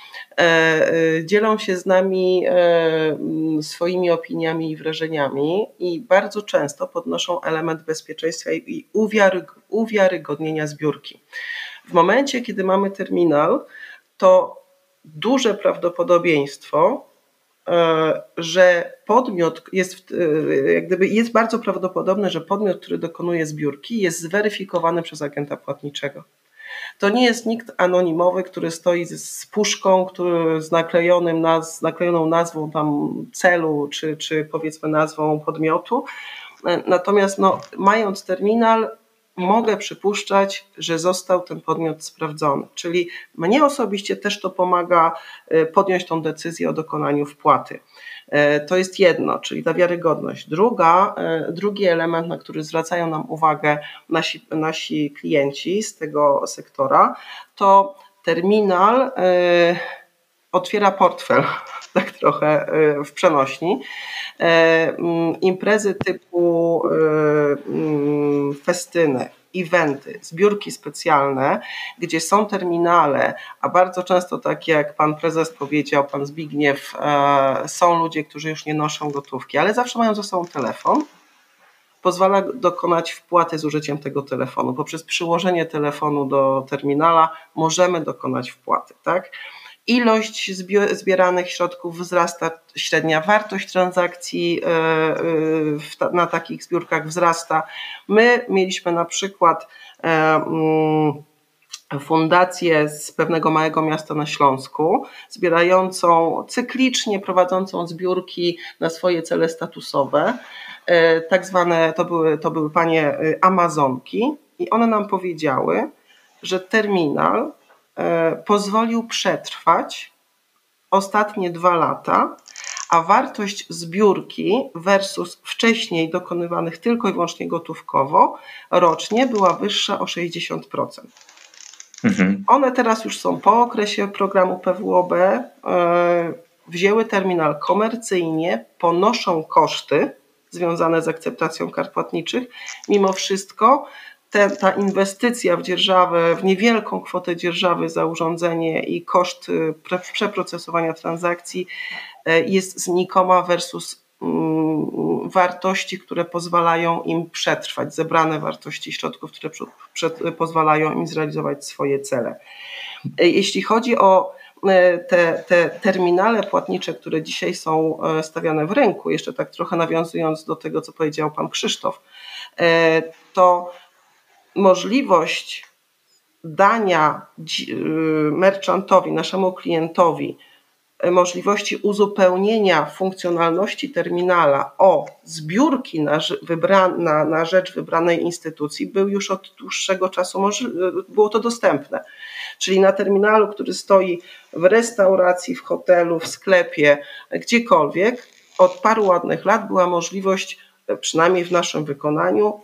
dzielą się z nami e, swoimi opiniami i wrażeniami i bardzo często podnoszą element bezpieczeństwa i uwiarygodnienia zbiórki. W momencie, kiedy mamy terminal, to duże prawdopodobieństwo, że podmiot jest, jak gdyby jest bardzo prawdopodobne, że podmiot, który dokonuje zbiórki, jest zweryfikowany przez agenta płatniczego. To nie jest nikt anonimowy, który stoi z puszką, który z, naklejonym naz, z naklejoną nazwą tam celu, czy, czy powiedzmy nazwą podmiotu. Natomiast no, mając terminal, mogę przypuszczać, że został ten podmiot sprawdzony. Czyli mnie osobiście też to pomaga y, podjąć tą decyzję o dokonaniu wpłaty. E, to jest jedno, czyli ta wiarygodność. Druga, e, drugi element, na który zwracają nam uwagę nasi, nasi klienci z tego sektora, to terminal e, otwiera portfel, tak trochę w przenośni. Imprezy typu festyny, eventy, zbiórki specjalne, gdzie są terminale, a bardzo często, tak jak pan prezes powiedział, pan Zbigniew, e, są ludzie, którzy już nie noszą gotówki, ale zawsze mają ze sobą telefon. Pozwala dokonać wpłaty z użyciem tego telefonu. Poprzez przyłożenie telefonu do terminala możemy dokonać wpłaty. Tak? Ilość zbieranych środków wzrasta, średnia wartość transakcji e, e, na takich zbiórkach wzrasta. My mieliśmy na przykład e, mm, fundację z pewnego małego miasta na Śląsku, zbierającą cyklicznie, prowadzącą zbiórki na swoje cele statusowe. Tak zwane to były, to były panie Amazonki, i one nam powiedziały, że terminal pozwolił przetrwać ostatnie dwa lata, a wartość zbiórki versus wcześniej dokonywanych tylko i wyłącznie gotówkowo rocznie była wyższa o 60%. Mhm. One teraz już są po okresie programu PWOB, e, wzięły terminal komercyjnie, ponoszą koszty związane z akceptacją kart płatniczych. Mimo wszystko te, ta inwestycja w dzierżawę, w niewielką kwotę dzierżawy za urządzenie i koszt y, przeprocesowania transakcji y, jest znikoma versus mm, wartości, które pozwalają im przetrwać, zebrane wartości środków, które przed, pozwalają im zrealizować swoje cele. Y, jeśli chodzi o te, te terminale płatnicze, które dzisiaj są stawiane w rynku, jeszcze tak trochę nawiązując do tego, co powiedział pan Krzysztof, to możliwość dania y, merchantowi, naszemu klientowi, y, możliwości uzupełnienia funkcjonalności terminala o zbiórki na, na, na rzecz wybranej instytucji był już od dłuższego czasu, y, było to dostępne. Czyli na terminalu, który stoi w restauracji, w hotelu, w sklepie, gdziekolwiek, od paru ładnych lat była możliwość, przynajmniej w naszym wykonaniu,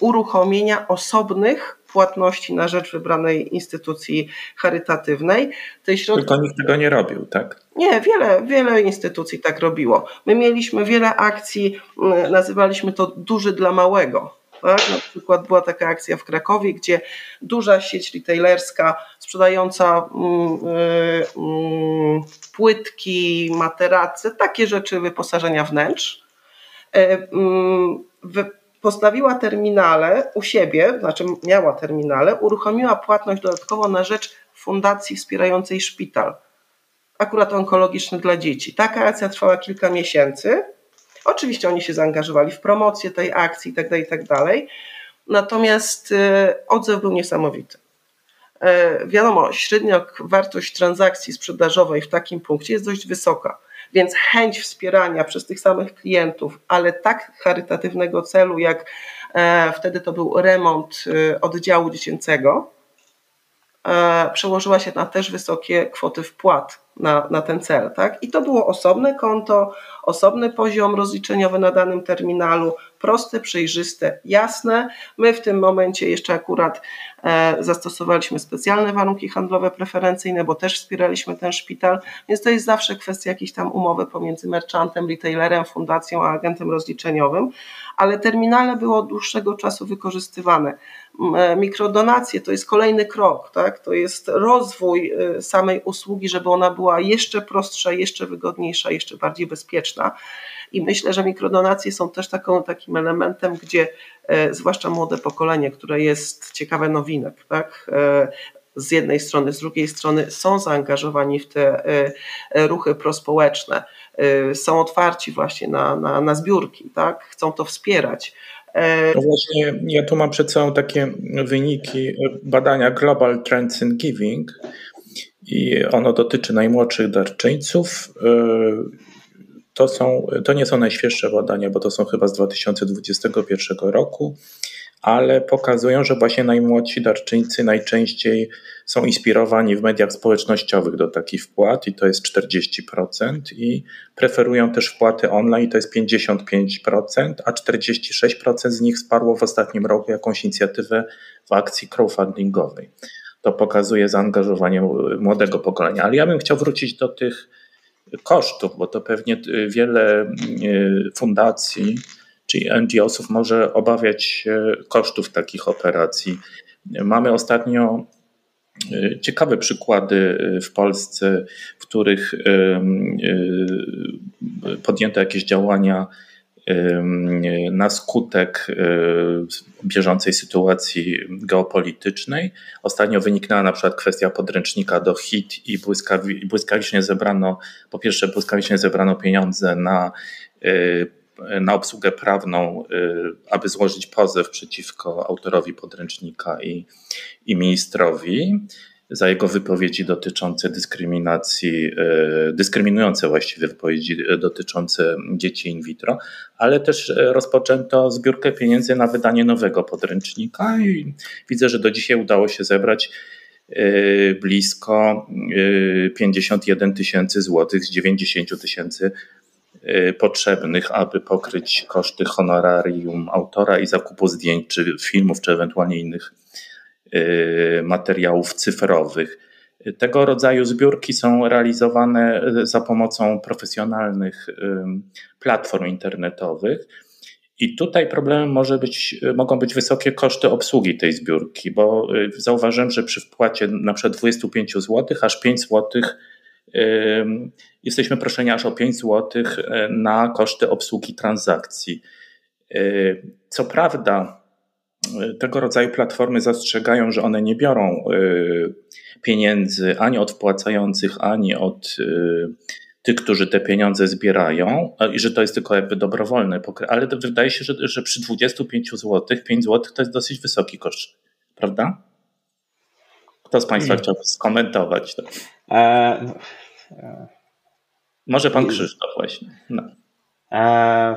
uruchomienia osobnych płatności na rzecz wybranej instytucji charytatywnej. Tej środki... Tylko nikt tego nie robił, tak? Nie, wiele, wiele instytucji tak robiło. My mieliśmy wiele akcji, y, nazywaliśmy to duży dla małego. Tak? Na przykład była taka akcja w Krakowie, gdzie duża sieć retailerska sprzedająca mm, y, mm, płytki, materace, takie rzeczy wyposażenia wnętrz, mm, postawiła terminale u siebie, znaczy miała terminale, uruchomiła płatność dodatkowo na rzecz fundacji wspierającej szpital, akurat onkologiczny dla dzieci. Taka akcja trwała kilka miesięcy. Oczywiście oni się zaangażowali w promocję tej akcji itd., tak itd. Tak Natomiast y, odzew był niesamowity. Y, wiadomo, średnia wartość transakcji sprzedażowej w takim punkcie jest dość wysoka. Więc chęć wspierania przez tych samych klientów, ale tak charytatywnego celu, jak e, wtedy to był remont e, oddziału dziecięcego, e, przełożyła się na też wysokie kwoty wpłat na, na ten cel. Tak? I to było osobne konto, osobny poziom rozliczeniowy na danym terminalu, proste, przejrzyste, jasne. My w tym momencie jeszcze akurat e, zastosowaliśmy specjalne warunki handlowe preferencyjne, bo też wspieraliśmy ten szpital, więc to jest zawsze kwestia jakiejś tam umowy pomiędzy merchantem, retailerem, fundacją a agentem rozliczeniowym, ale terminale były od dłuższego czasu wykorzystywane. E, mikrodonacje to jest kolejny krok, tak? to jest rozwój e, samej usługi, żeby ona była jeszcze prostsza, jeszcze wygodniejsza, jeszcze bardziej bezpieczna. I myślę, że mikrodonacje są też taką, takim elementem, gdzie e, zwłaszcza młode pokolenie, które jest ciekawe nowinek, tak? Z jednej strony, z drugiej strony są zaangażowani w te ruchy prospołeczne, są otwarci właśnie na, na, na zbiórki, tak? chcą to wspierać. No właśnie, ja tu mam przed sobą takie wyniki badania Global Trends in Giving i ono dotyczy najmłodszych darczyńców. To, są, to nie są najświeższe badania, bo to są chyba z 2021 roku ale pokazują, że właśnie najmłodsi darczyńcy najczęściej są inspirowani w mediach społecznościowych do takich wpłat i to jest 40% i preferują też wpłaty online i to jest 55%, a 46% z nich wsparło w ostatnim roku jakąś inicjatywę w akcji crowdfundingowej. To pokazuje zaangażowanie młodego pokolenia, ale ja bym chciał wrócić do tych kosztów, bo to pewnie wiele y, fundacji czyli NGO-sów może obawiać się kosztów takich operacji. Mamy ostatnio e, ciekawe przykłady e, w Polsce, w których e, podjęto jakieś działania na skutek bieżącej sytuacji geopolitycznej. Ostatnio wyniknęła na przykład kwestia podręcznika do HIT i błyskawicznie zebrano, po pierwsze błyskawicznie zebrano pieniądze na na obsługę prawną, y, aby złożyć pozew przeciwko autorowi podręcznika i, i ministrowi za jego wypowiedzi dotyczące dyskryminacji, y, dyskryminujące właściwie wypowiedzi dotyczące dzieci in vitro, ale też rozpoczęto zbiórkę pieniędzy na wydanie nowego podręcznika i widzę, że do dzisiaj udało się zebrać y, blisko 51 tysięcy złotych z 90 tysięcy Y, potrzebnych, aby pokryć koszty honorarium autora i zakupu zdjęć, czy filmów, czy ewentualnie innych y, materiałów cyfrowych. Tego rodzaju zbiórki są realizowane za pomocą profesjonalnych y, platform internetowych. I tutaj problemem może być, mogą być wysokie koszty obsługi tej zbiórki, bo zauważyłem, że przy wpłacie na przykład 25 zł, aż 5 zł jesteśmy proszeni aż o 5 zł e, na koszty obsługi transakcji. E, co prawda, e, tego rodzaju platformy zastrzegają, że one nie biorą pieniędzy ani od wpłacających, ani od tych, którzy te pieniądze zbierają, i że to jest tylko jakby dobrowolne, ale wydaje się, że, że przy 25 zł, 5 zł to jest dosyć wysoki koszt, prawda? Kto z Państwa hmm. chciałby skomentować to? E, no, e, może pan Krzysztof właśnie. No. E,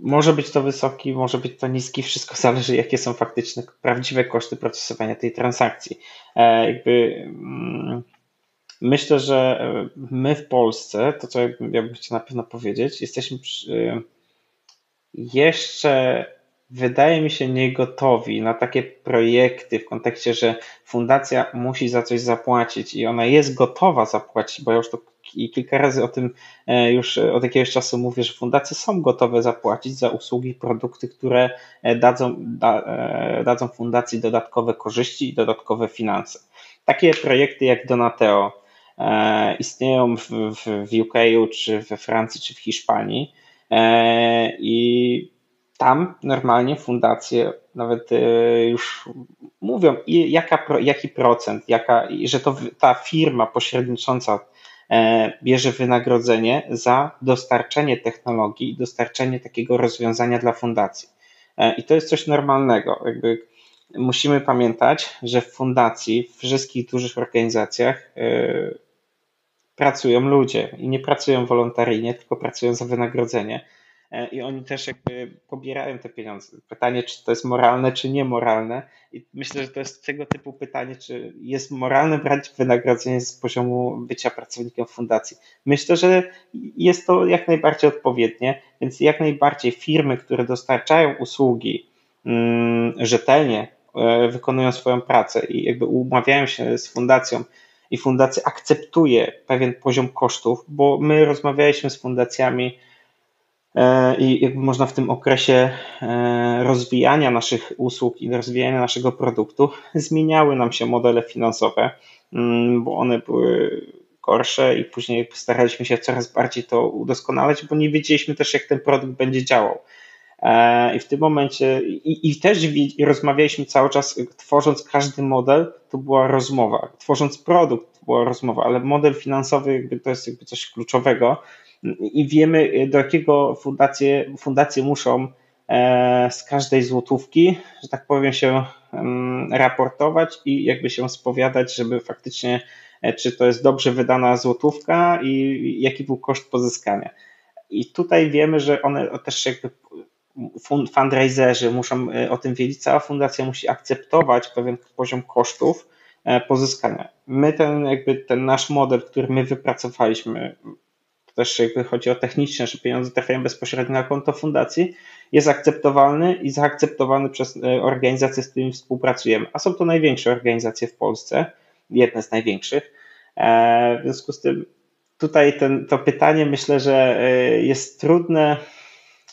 może być to wysoki, może być to niski, wszystko zależy jakie są faktyczne, prawdziwe koszty procesowania tej transakcji. E, jakby mm, myślę, że my w Polsce, to co ja bym chciał na pewno powiedzieć, jesteśmy przy, jeszcze wydaje mi się niegotowi na takie projekty w kontekście, że fundacja musi za coś zapłacić i ona jest gotowa zapłacić, bo ja już to kilka razy o tym e, już od jakiegoś czasu mówię, że fundacje są gotowe zapłacić za usługi, produkty, które e, dadzą, da, e, dadzą fundacji dodatkowe korzyści i dodatkowe finanse. Takie projekty jak Donateo istnieją w, w UK, czy we Francji, czy w Hiszpanii i tam normalnie fundacje nawet już mówią, jaka, jaki procent, jaka, że to ta firma pośrednicząca E, bierze wynagrodzenie za dostarczenie technologii dostarczenie takiego rozwiązania dla fundacji. E, I to jest coś normalnego. Jakby musimy pamiętać, że w fundacji, w wszystkich dużych organizacjach e, pracują ludzie i nie pracują wolontaryjnie, tylko pracują za wynagrodzenie. E, i oni też jakby pobierają te pieniądze. Pytanie, czy to jest moralne, czy niemoralne. I myślę, że to jest tego typu pytanie, czy jest moralne brać wynagrodzenie z poziomu bycia pracownikiem fundacji. Myślę, że jest to jak najbardziej odpowiednie, więc jak najbardziej firmy, które dostarczają usługi mm, rzetelnie, e, wykonują swoją pracę i jakby umawiają się z fundacją, i fundacja akceptuje pewien poziom kosztów, bo my rozmawialiśmy z fundacjami i jakby można w tym okresie e, rozwijania naszych usług i rozwijania naszego produktu zmieniały nam się modele finansowe, mm, bo one były gorsze i później staraliśmy się coraz bardziej to udoskonalać, bo nie wiedzieliśmy też, jak ten produkt będzie działał. E, I w tym momencie, i, i też rozmawialiśmy cały czas, tworząc każdy model, to była rozmowa. Tworząc produkt, to była rozmowa, ale model finansowy jakby to jest jakby coś kluczowego i wiemy, do jakiego fundacje, fundacje muszą z każdej złotówki, że tak powiem, się raportować i jakby się spowiadać, żeby faktycznie, czy to jest dobrze wydana złotówka i jaki był koszt pozyskania. I tutaj wiemy, że one też jakby fundraiserzy muszą e, o tym wiedzieć, cała fundacja musi akceptować pewien poziom kosztów e, pozyskania. My ten jakby ten nasz model, który my wypracowaliśmy, też jakby chodzi o techniczne, że pieniądze trafiają bezpośrednio na konto fundacji, jest akceptowalny i zaakceptowany przez e, organizacje, z którymi współpracujemy. A są to największe organizacje w Polsce, jedne z największych. W związku z tym tutaj ten, to pytanie myślę, że jest trudne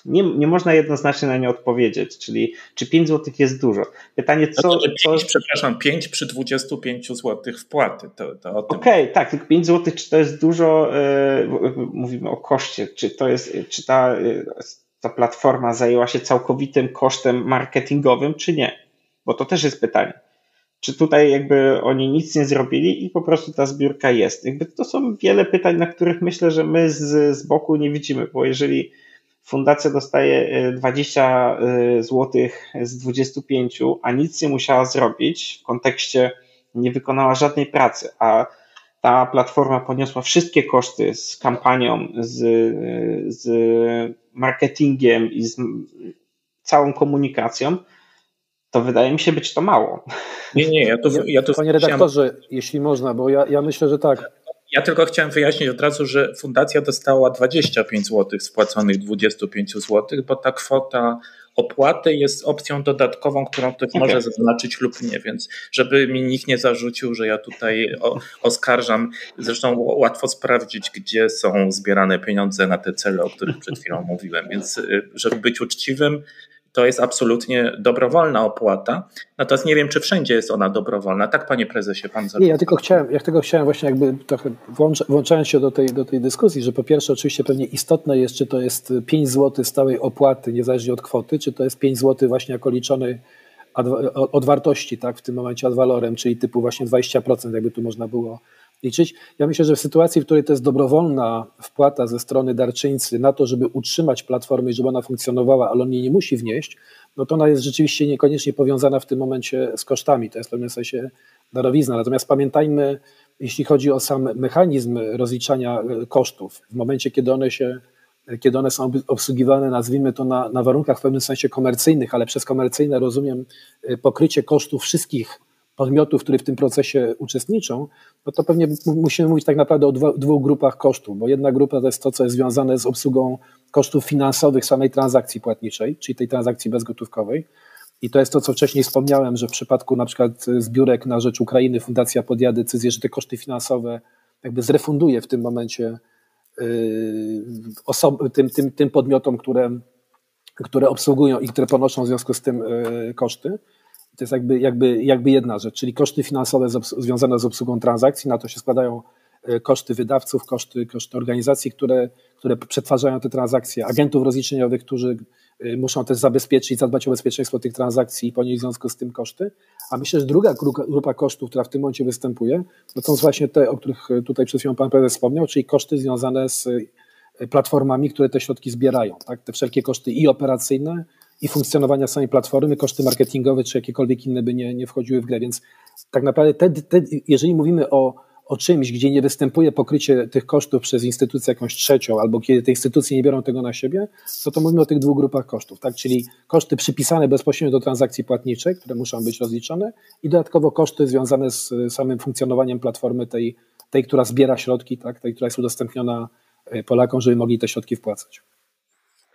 nie, nie można jednoznacznie na nie odpowiedzieć, czyli czy 5 zł jest dużo. Pytanie, co. Znaczy, 5, co... Przepraszam, 5 przy 25 zł wpłaty. To, to Okej, okay, tak, tylko 5 zł, czy to jest dużo, yy, mówimy o koszcie, czy to jest, czy ta, yy, ta platforma zajęła się całkowitym kosztem marketingowym, czy nie? Bo to też jest pytanie. Czy tutaj jakby oni nic nie zrobili i po prostu ta zbiórka jest? Jakby to są wiele pytań, na których myślę, że my z, z boku nie widzimy, bo jeżeli fundacja dostaje 20 zł z 25, a nic nie musiała zrobić w kontekście nie wykonała żadnej pracy, a ta platforma poniosła wszystkie koszty z kampanią, z, z marketingiem i z całą komunikacją, to wydaje mi się być to mało. Nie, nie, ja to, ja to Panie redaktorze, chciałem... jeśli można, bo ja, ja myślę, że tak. Ja tylko chciałem wyjaśnić od razu, że fundacja dostała 25 zł spłaconych 25 zł, bo ta kwota opłaty jest opcją dodatkową, którą ktoś okay. może zaznaczyć lub nie, więc żeby mi nikt nie zarzucił, że ja tutaj oskarżam, zresztą łatwo sprawdzić, gdzie są zbierane pieniądze na te cele, o których przed chwilą mówiłem, więc y, żeby być uczciwym, to jest absolutnie dobrowolna opłata. Natomiast nie wiem, czy wszędzie jest ona dobrowolna. Tak, panie prezesie, pan Nie, ja tylko chciałem, ja tylko chciałem właśnie jakby trochę włączając się do tej, do tej dyskusji, że po pierwsze oczywiście pewnie istotne jest, czy to jest 5 zł stałej opłaty, niezależnie od kwoty, czy to jest 5 zł właśnie jako od wartości, tak, w tym momencie ad valorem, czyli typu właśnie 20%, jakby tu można było liczyć. Ja myślę, że w sytuacji, w której to jest dobrowolna wpłata ze strony darczyńcy na to, żeby utrzymać platformę i żeby ona funkcjonowała, ale on jej nie musi wnieść, no to ona jest rzeczywiście niekoniecznie powiązana w tym momencie z kosztami. To jest w pewnym sensie darowizna. Natomiast pamiętajmy, jeśli chodzi o sam mechanizm rozliczania e, kosztów, w momencie, kiedy one się kiedy one są obsługiwane, nazwijmy to na, na warunkach w pewnym sensie komercyjnych, ale przez komercyjne rozumiem e, pokrycie kosztów wszystkich podmiotów, które w tym procesie uczestniczą, no to pewnie musimy mówić tak naprawdę o dwóch grupach kosztów, bo jedna grupa to jest to, co jest związane z obsługą kosztów finansowych samej transakcji płatniczej, czyli tej transakcji bezgotówkowej. I to jest to, co wcześniej wspomniałem, że w przypadku na przykład zbiórek na rzecz Ukrainy Fundacja podjęła decyzję, że te koszty finansowe jakby zrefunduje w tym momencie yy, tym, tym, tym podmiotom, które, które obsługują i które ponoszą w związku z tym yy, koszty. To jest jakby, jakby, jakby jedna rzecz, czyli koszty finansowe związane z obsługą transakcji, na to się składają e, koszty wydawców, koszty, koszty organizacji, które, które przetwarzają te transakcje, agentów rozliczeniowych, którzy e, muszą też zabezpieczyć, zadbać o bezpieczeństwo tych transakcji i ponieść w związku z tym koszty. A myślę, że druga grupa kosztów, która w tym momencie występuje, to są właśnie te, o których tutaj przed chwilą Pan Prezes wspomniał, czyli koszty związane z e, platformami, które te środki zbierają. Tak? Te wszelkie koszty i operacyjne, i funkcjonowania samej platformy, koszty marketingowe czy jakiekolwiek inne by nie, nie wchodziły w grę. Więc tak naprawdę, te, te, jeżeli mówimy o, o czymś, gdzie nie występuje pokrycie tych kosztów przez instytucję jakąś trzecią, albo kiedy te instytucje nie biorą tego na siebie, to to mówimy o tych dwóch grupach kosztów, tak? czyli koszty przypisane bezpośrednio do transakcji płatniczej, które muszą być rozliczone i dodatkowo koszty związane z samym funkcjonowaniem platformy tej, tej która zbiera środki, tak? tej, która jest udostępniona e, Polakom, żeby mogli te środki wpłacać.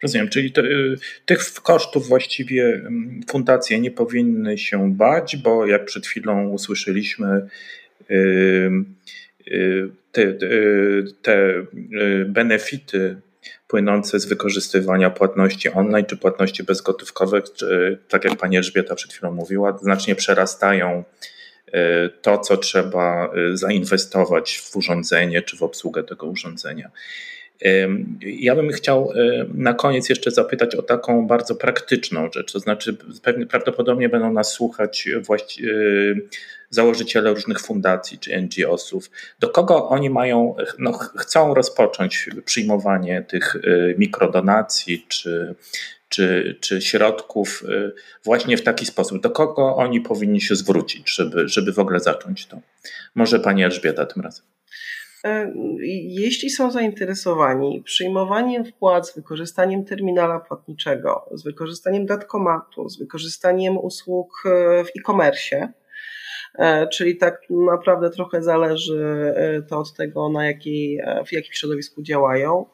Rozumiem, czyli to, y, tych kosztów właściwie mm, fundacje nie powinny się bać, bo jak przed chwilą usłyszeliśmy, y, y, te, te benefity płynące z wykorzystywania płatności online czy płatności bezgotówkowych, tak jak pani Elżbieta przed chwilą mówiła, znacznie przerastają to, co trzeba zainwestować w urządzenie czy w obsługę tego urządzenia. Ja bym chciał na koniec jeszcze zapytać o taką bardzo praktyczną rzecz, to znaczy pewnie prawdopodobnie będą nas słuchać właści- założyciele różnych fundacji czy NGO-sów. Do kogo oni mają, no, chcą rozpocząć przyjmowanie tych mikrodonacji czy czy, czy środków właśnie w taki sposób? Do kogo oni powinni się zwrócić, żeby, żeby w ogóle zacząć to? Może Pani Elżbieta tym razem. E, jeśli są zainteresowani przyjmowaniem wpłat z wykorzystaniem terminala płatniczego, z wykorzystaniem datkomatu, z wykorzystaniem usług e, w e-commerce, e, czyli tak naprawdę trochę zależy to od tego, na jakiej, w jakim środowisku działają,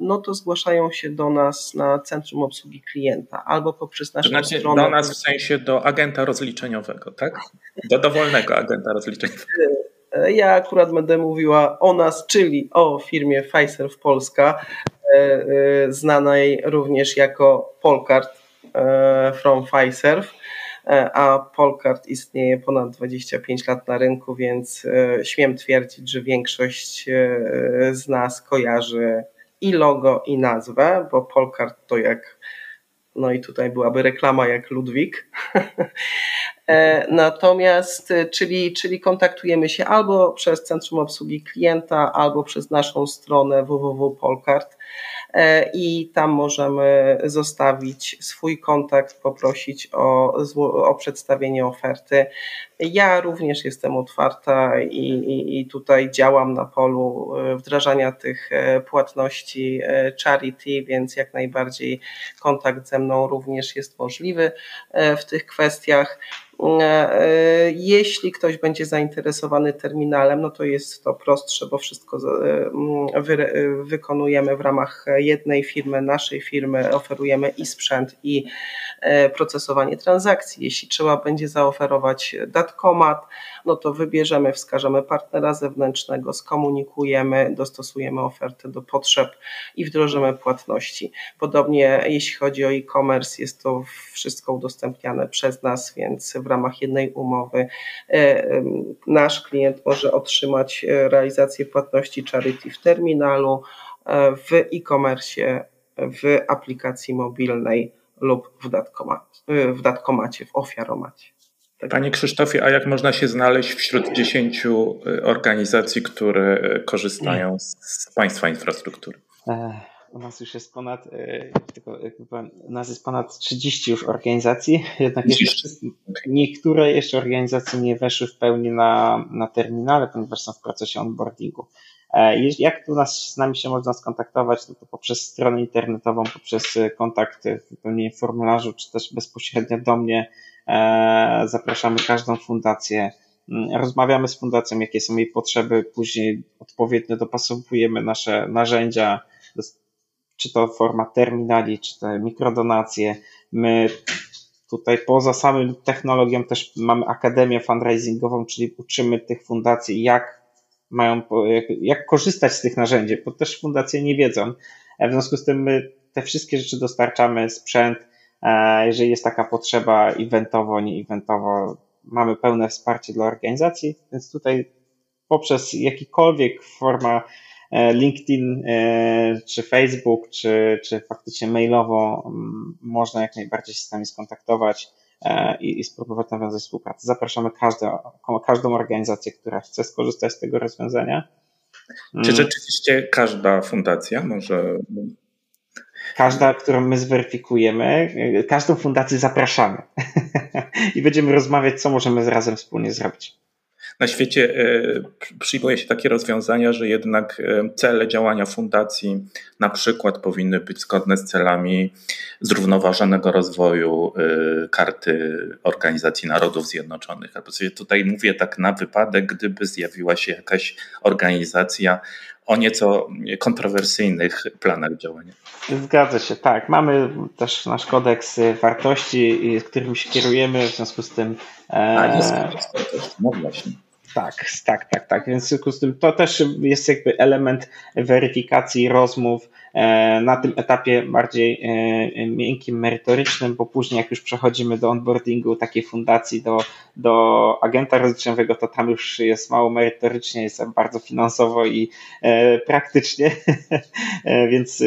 no to zgłaszają się do nas na Centrum Obsługi Klienta albo poprzez naszą znaczy stronę. Do nas w sensie do agenta rozliczeniowego, tak? Do dowolnego agenta rozliczeniowego. Ja akurat będę mówiła o nas, czyli o firmie Fiserv Polska, e, e, znanej również jako Polkart e, from Fiserv, a Polkart istnieje ponad 25 lat na rynku, więc śmiem twierdzić, że większość z nas kojarzy i logo, i nazwę, bo Polkart to jak no i tutaj byłaby reklama jak Ludwik. E, natomiast, e, czyli, czyli kontaktujemy się albo przez Centrum Obsługi Klienta, albo przez naszą stronę www.polkart e, i tam możemy zostawić swój kontakt, poprosić o, o przedstawienie oferty. Ja również jestem otwarta i, i, i, tutaj działam na polu wdrażania tych płatności charity, więc jak najbardziej kontakt ze mną również jest możliwy w tych kwestiach. E, jeśli ktoś będzie zainteresowany terminalem, no to jest to prostsze, bo wszystko e, wy, wykonujemy w ramach jednej firmy, naszej firmy, oferujemy i sprzęt, i e, procesowanie transakcji. Jeśli trzeba będzie zaoferować datkomat, no to wybierzemy, wskażemy partnera zewnętrznego, skomunikujemy, dostosujemy ofertę do potrzeb i wdrożymy płatności. Podobnie jeśli chodzi o e-commerce, jest to wszystko udostępniane przez nas, więc w ramach jednej umowy e, nasz klient może otrzymać e, realizację płatności charity w terminalu, e, w e-commerce, w aplikacji mobilnej lub w, datkomat, w datkomacie, w ofiaromacie. Tak. Panie Krzysztofie, a jak można się znaleźć wśród dziesięciu organizacji, które korzystają z Państwa infrastruktury? U nas już jest ponad, e, tylko powiem, u nas jest ponad 30 już organizacji, jednak jeszcze niektóre jeszcze organizacje nie weszły w pełni na, na terminale, ponieważ są w procesie onboardingu. E, jak tu nas, z nami się można skontaktować, no to poprzez stronę internetową, poprzez kontakt, wypełnienie formularzu, czy też bezpośrednio do mnie e, zapraszamy każdą fundację. Mm, rozmawiamy z fundacją, jakie są jej potrzeby, później odpowiednio dopasowujemy nasze narzędzia, czy to forma terminali, czy te mikrodonacje. My tutaj poza samym technologią też mamy akademię fundraisingową, czyli uczymy tych fundacji, jak mają, jak, jak korzystać z tych narzędzi, bo też fundacje nie wiedzą. E, w związku z tym my te wszystkie rzeczy dostarczamy, sprzęt, e, jeżeli jest taka potrzeba eventowo, nie eventowo, mamy pełne wsparcie dla organizacji, więc tutaj poprzez jakikolwiek forma E, LinkedIn, czy Facebook, czy, czy faktycznie mailowo mm, można jak najbardziej się z nami skontaktować i, i spróbować nawiązać współpracę. Zapraszamy każdą, każdą organizację, która chce skorzystać z tego rozwiązania. Czy mm. rzeczywiście każda fundacja może każda, którą my zweryfikujemy, każdą fundację zapraszamy i będziemy rozmawiać, co możemy razem wspólnie zrobić na świecie e, przyjmuje się takie rozwiązania, że jednak e, cele działania fundacji na przykład powinny być zgodne z celami zrównoważonego rozwoju e, karty Organizacji Narodów Zjednoczonych. Tutaj mówię tak na wypadek, gdyby zjawiła się jakaś organizacja o nieco kontrowersyjnych planach działania. Zgadza się, tak. Mamy też nasz kodeks wartości, którym się kierujemy, w związku z tym. A, jest kodeks wartości, no właśnie. Tak, tak, tak, tak. Więc w związku z tym to też jest jakby element weryfikacji rozmów e, na tym etapie bardziej e, miękkim, merytorycznym, bo później jak już przechodzimy do onboardingu takiej fundacji, do, do agenta rozliczeniowego, to tam już jest mało merytorycznie, jest bardzo finansowo i e, praktycznie, więc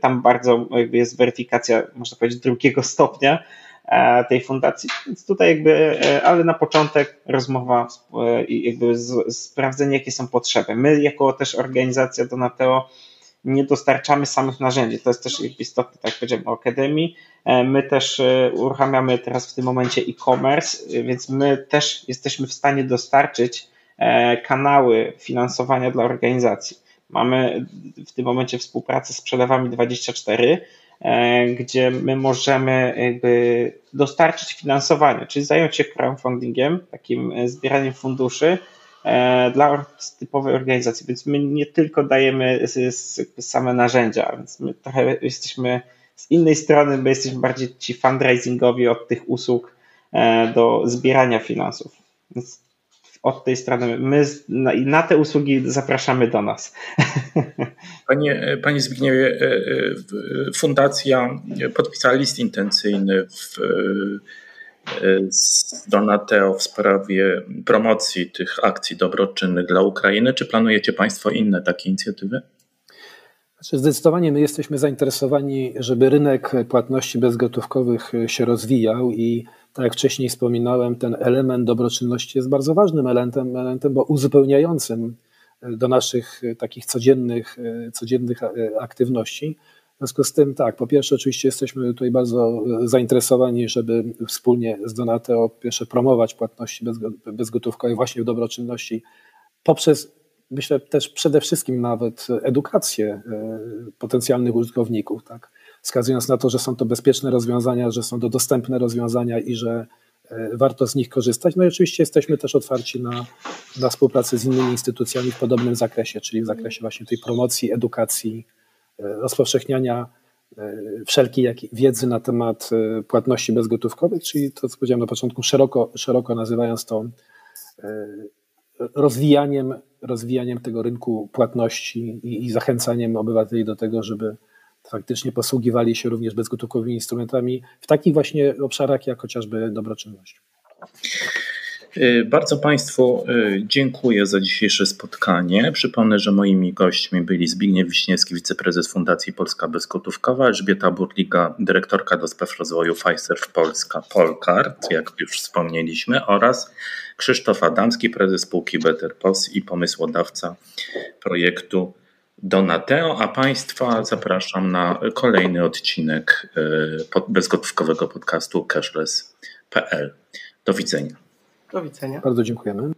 tam bardzo jakby jest weryfikacja, można powiedzieć, drugiego stopnia, tej fundacji. Więc tutaj jakby, e, ale na początek rozmowa e, i jakby sprawdzenie, jakie są potrzeby. My jako też organizacja Donateo nie dostarczamy samych narzędzi. To jest też istotne, tak jak powiedziałem o Akademii. E, my też e, uruchamiamy teraz w tym momencie e-commerce, więc my też jesteśmy w stanie dostarczyć kanały finansowania dla organizacji. Mamy w tym momencie współpracę z przelewami 24, gdzie my możemy jakby dostarczyć finansowanie, czyli zająć się crowdfundingiem, takim zbieraniem funduszy, E, dla typowej organizacji, więc my nie tylko dajemy same narzędzia, więc my trochę jesteśmy z innej strony, my jesteśmy bardziej ci fundraisingowi od tych usług e, do zbierania finansów. Więc od tej strony my na, na te usługi zapraszamy do nas. Panie, panie Zbigniewie, e, fundacja podpisała list intencyjny w z Donateo w sprawie promocji tych akcji dobroczynnych dla Ukrainy. Czy planujecie Państwo inne takie inicjatywy? Znaczy zdecydowanie my jesteśmy zainteresowani, żeby rynek płatności bezgotówkowych się rozwijał i tak jak wcześniej wspominałem, ten element dobroczynności jest bardzo ważnym elementem, elementem bo uzupełniającym do naszych takich codziennych, codziennych aktywności. W związku z tym, tak, po pierwsze, oczywiście jesteśmy tutaj bardzo zainteresowani, żeby wspólnie z Donateo pierwsze promować płatności bezgotówkowe właśnie w dobroczynności poprzez, myślę, też przede wszystkim nawet edukację e, potencjalnych użytkowników, tak, wskazując na to, że są to bezpieczne rozwiązania, że są to dostępne rozwiązania i że e, warto z nich korzystać. No i oczywiście jesteśmy też otwarci na, na współpracę z innymi instytucjami w podobnym zakresie, czyli w zakresie właśnie tej promocji, edukacji, E, rozpowszechniania wszelkiej wiedzy na temat płatności bezgotówkowych, czyli to, co powiedziałem na początku, szeroko, szeroko nazywając to rozwijaniem, rozwijaniem tego rynku płatności i, i zachęcaniem obywateli do tego, żeby faktycznie posługiwali się również bezgotówkowymi instrumentami w takich właśnie obszarach, jak chociażby dobroczynność. Y, bardzo Państwu y, dziękuję za dzisiejsze spotkanie. Przypomnę, że moimi gośćmi byli Zbigniew Wiśniewski, wiceprezes Fundacji Polska Bezgotówkowa, Elżbieta Burliga, dyrektorka do spraw rozwoju Pfizer w Polska, Polkart, jak już wspomnieliśmy, oraz Krzysztof Adamski, prezes spółki Better POS i pomysłodawca projektu Donateo, a Państwa zapraszam na kolejny odcinek y, bezgotówkowego podcastu cashless.pl. Do widzenia. Do widzenia. Bardzo dziękujemy.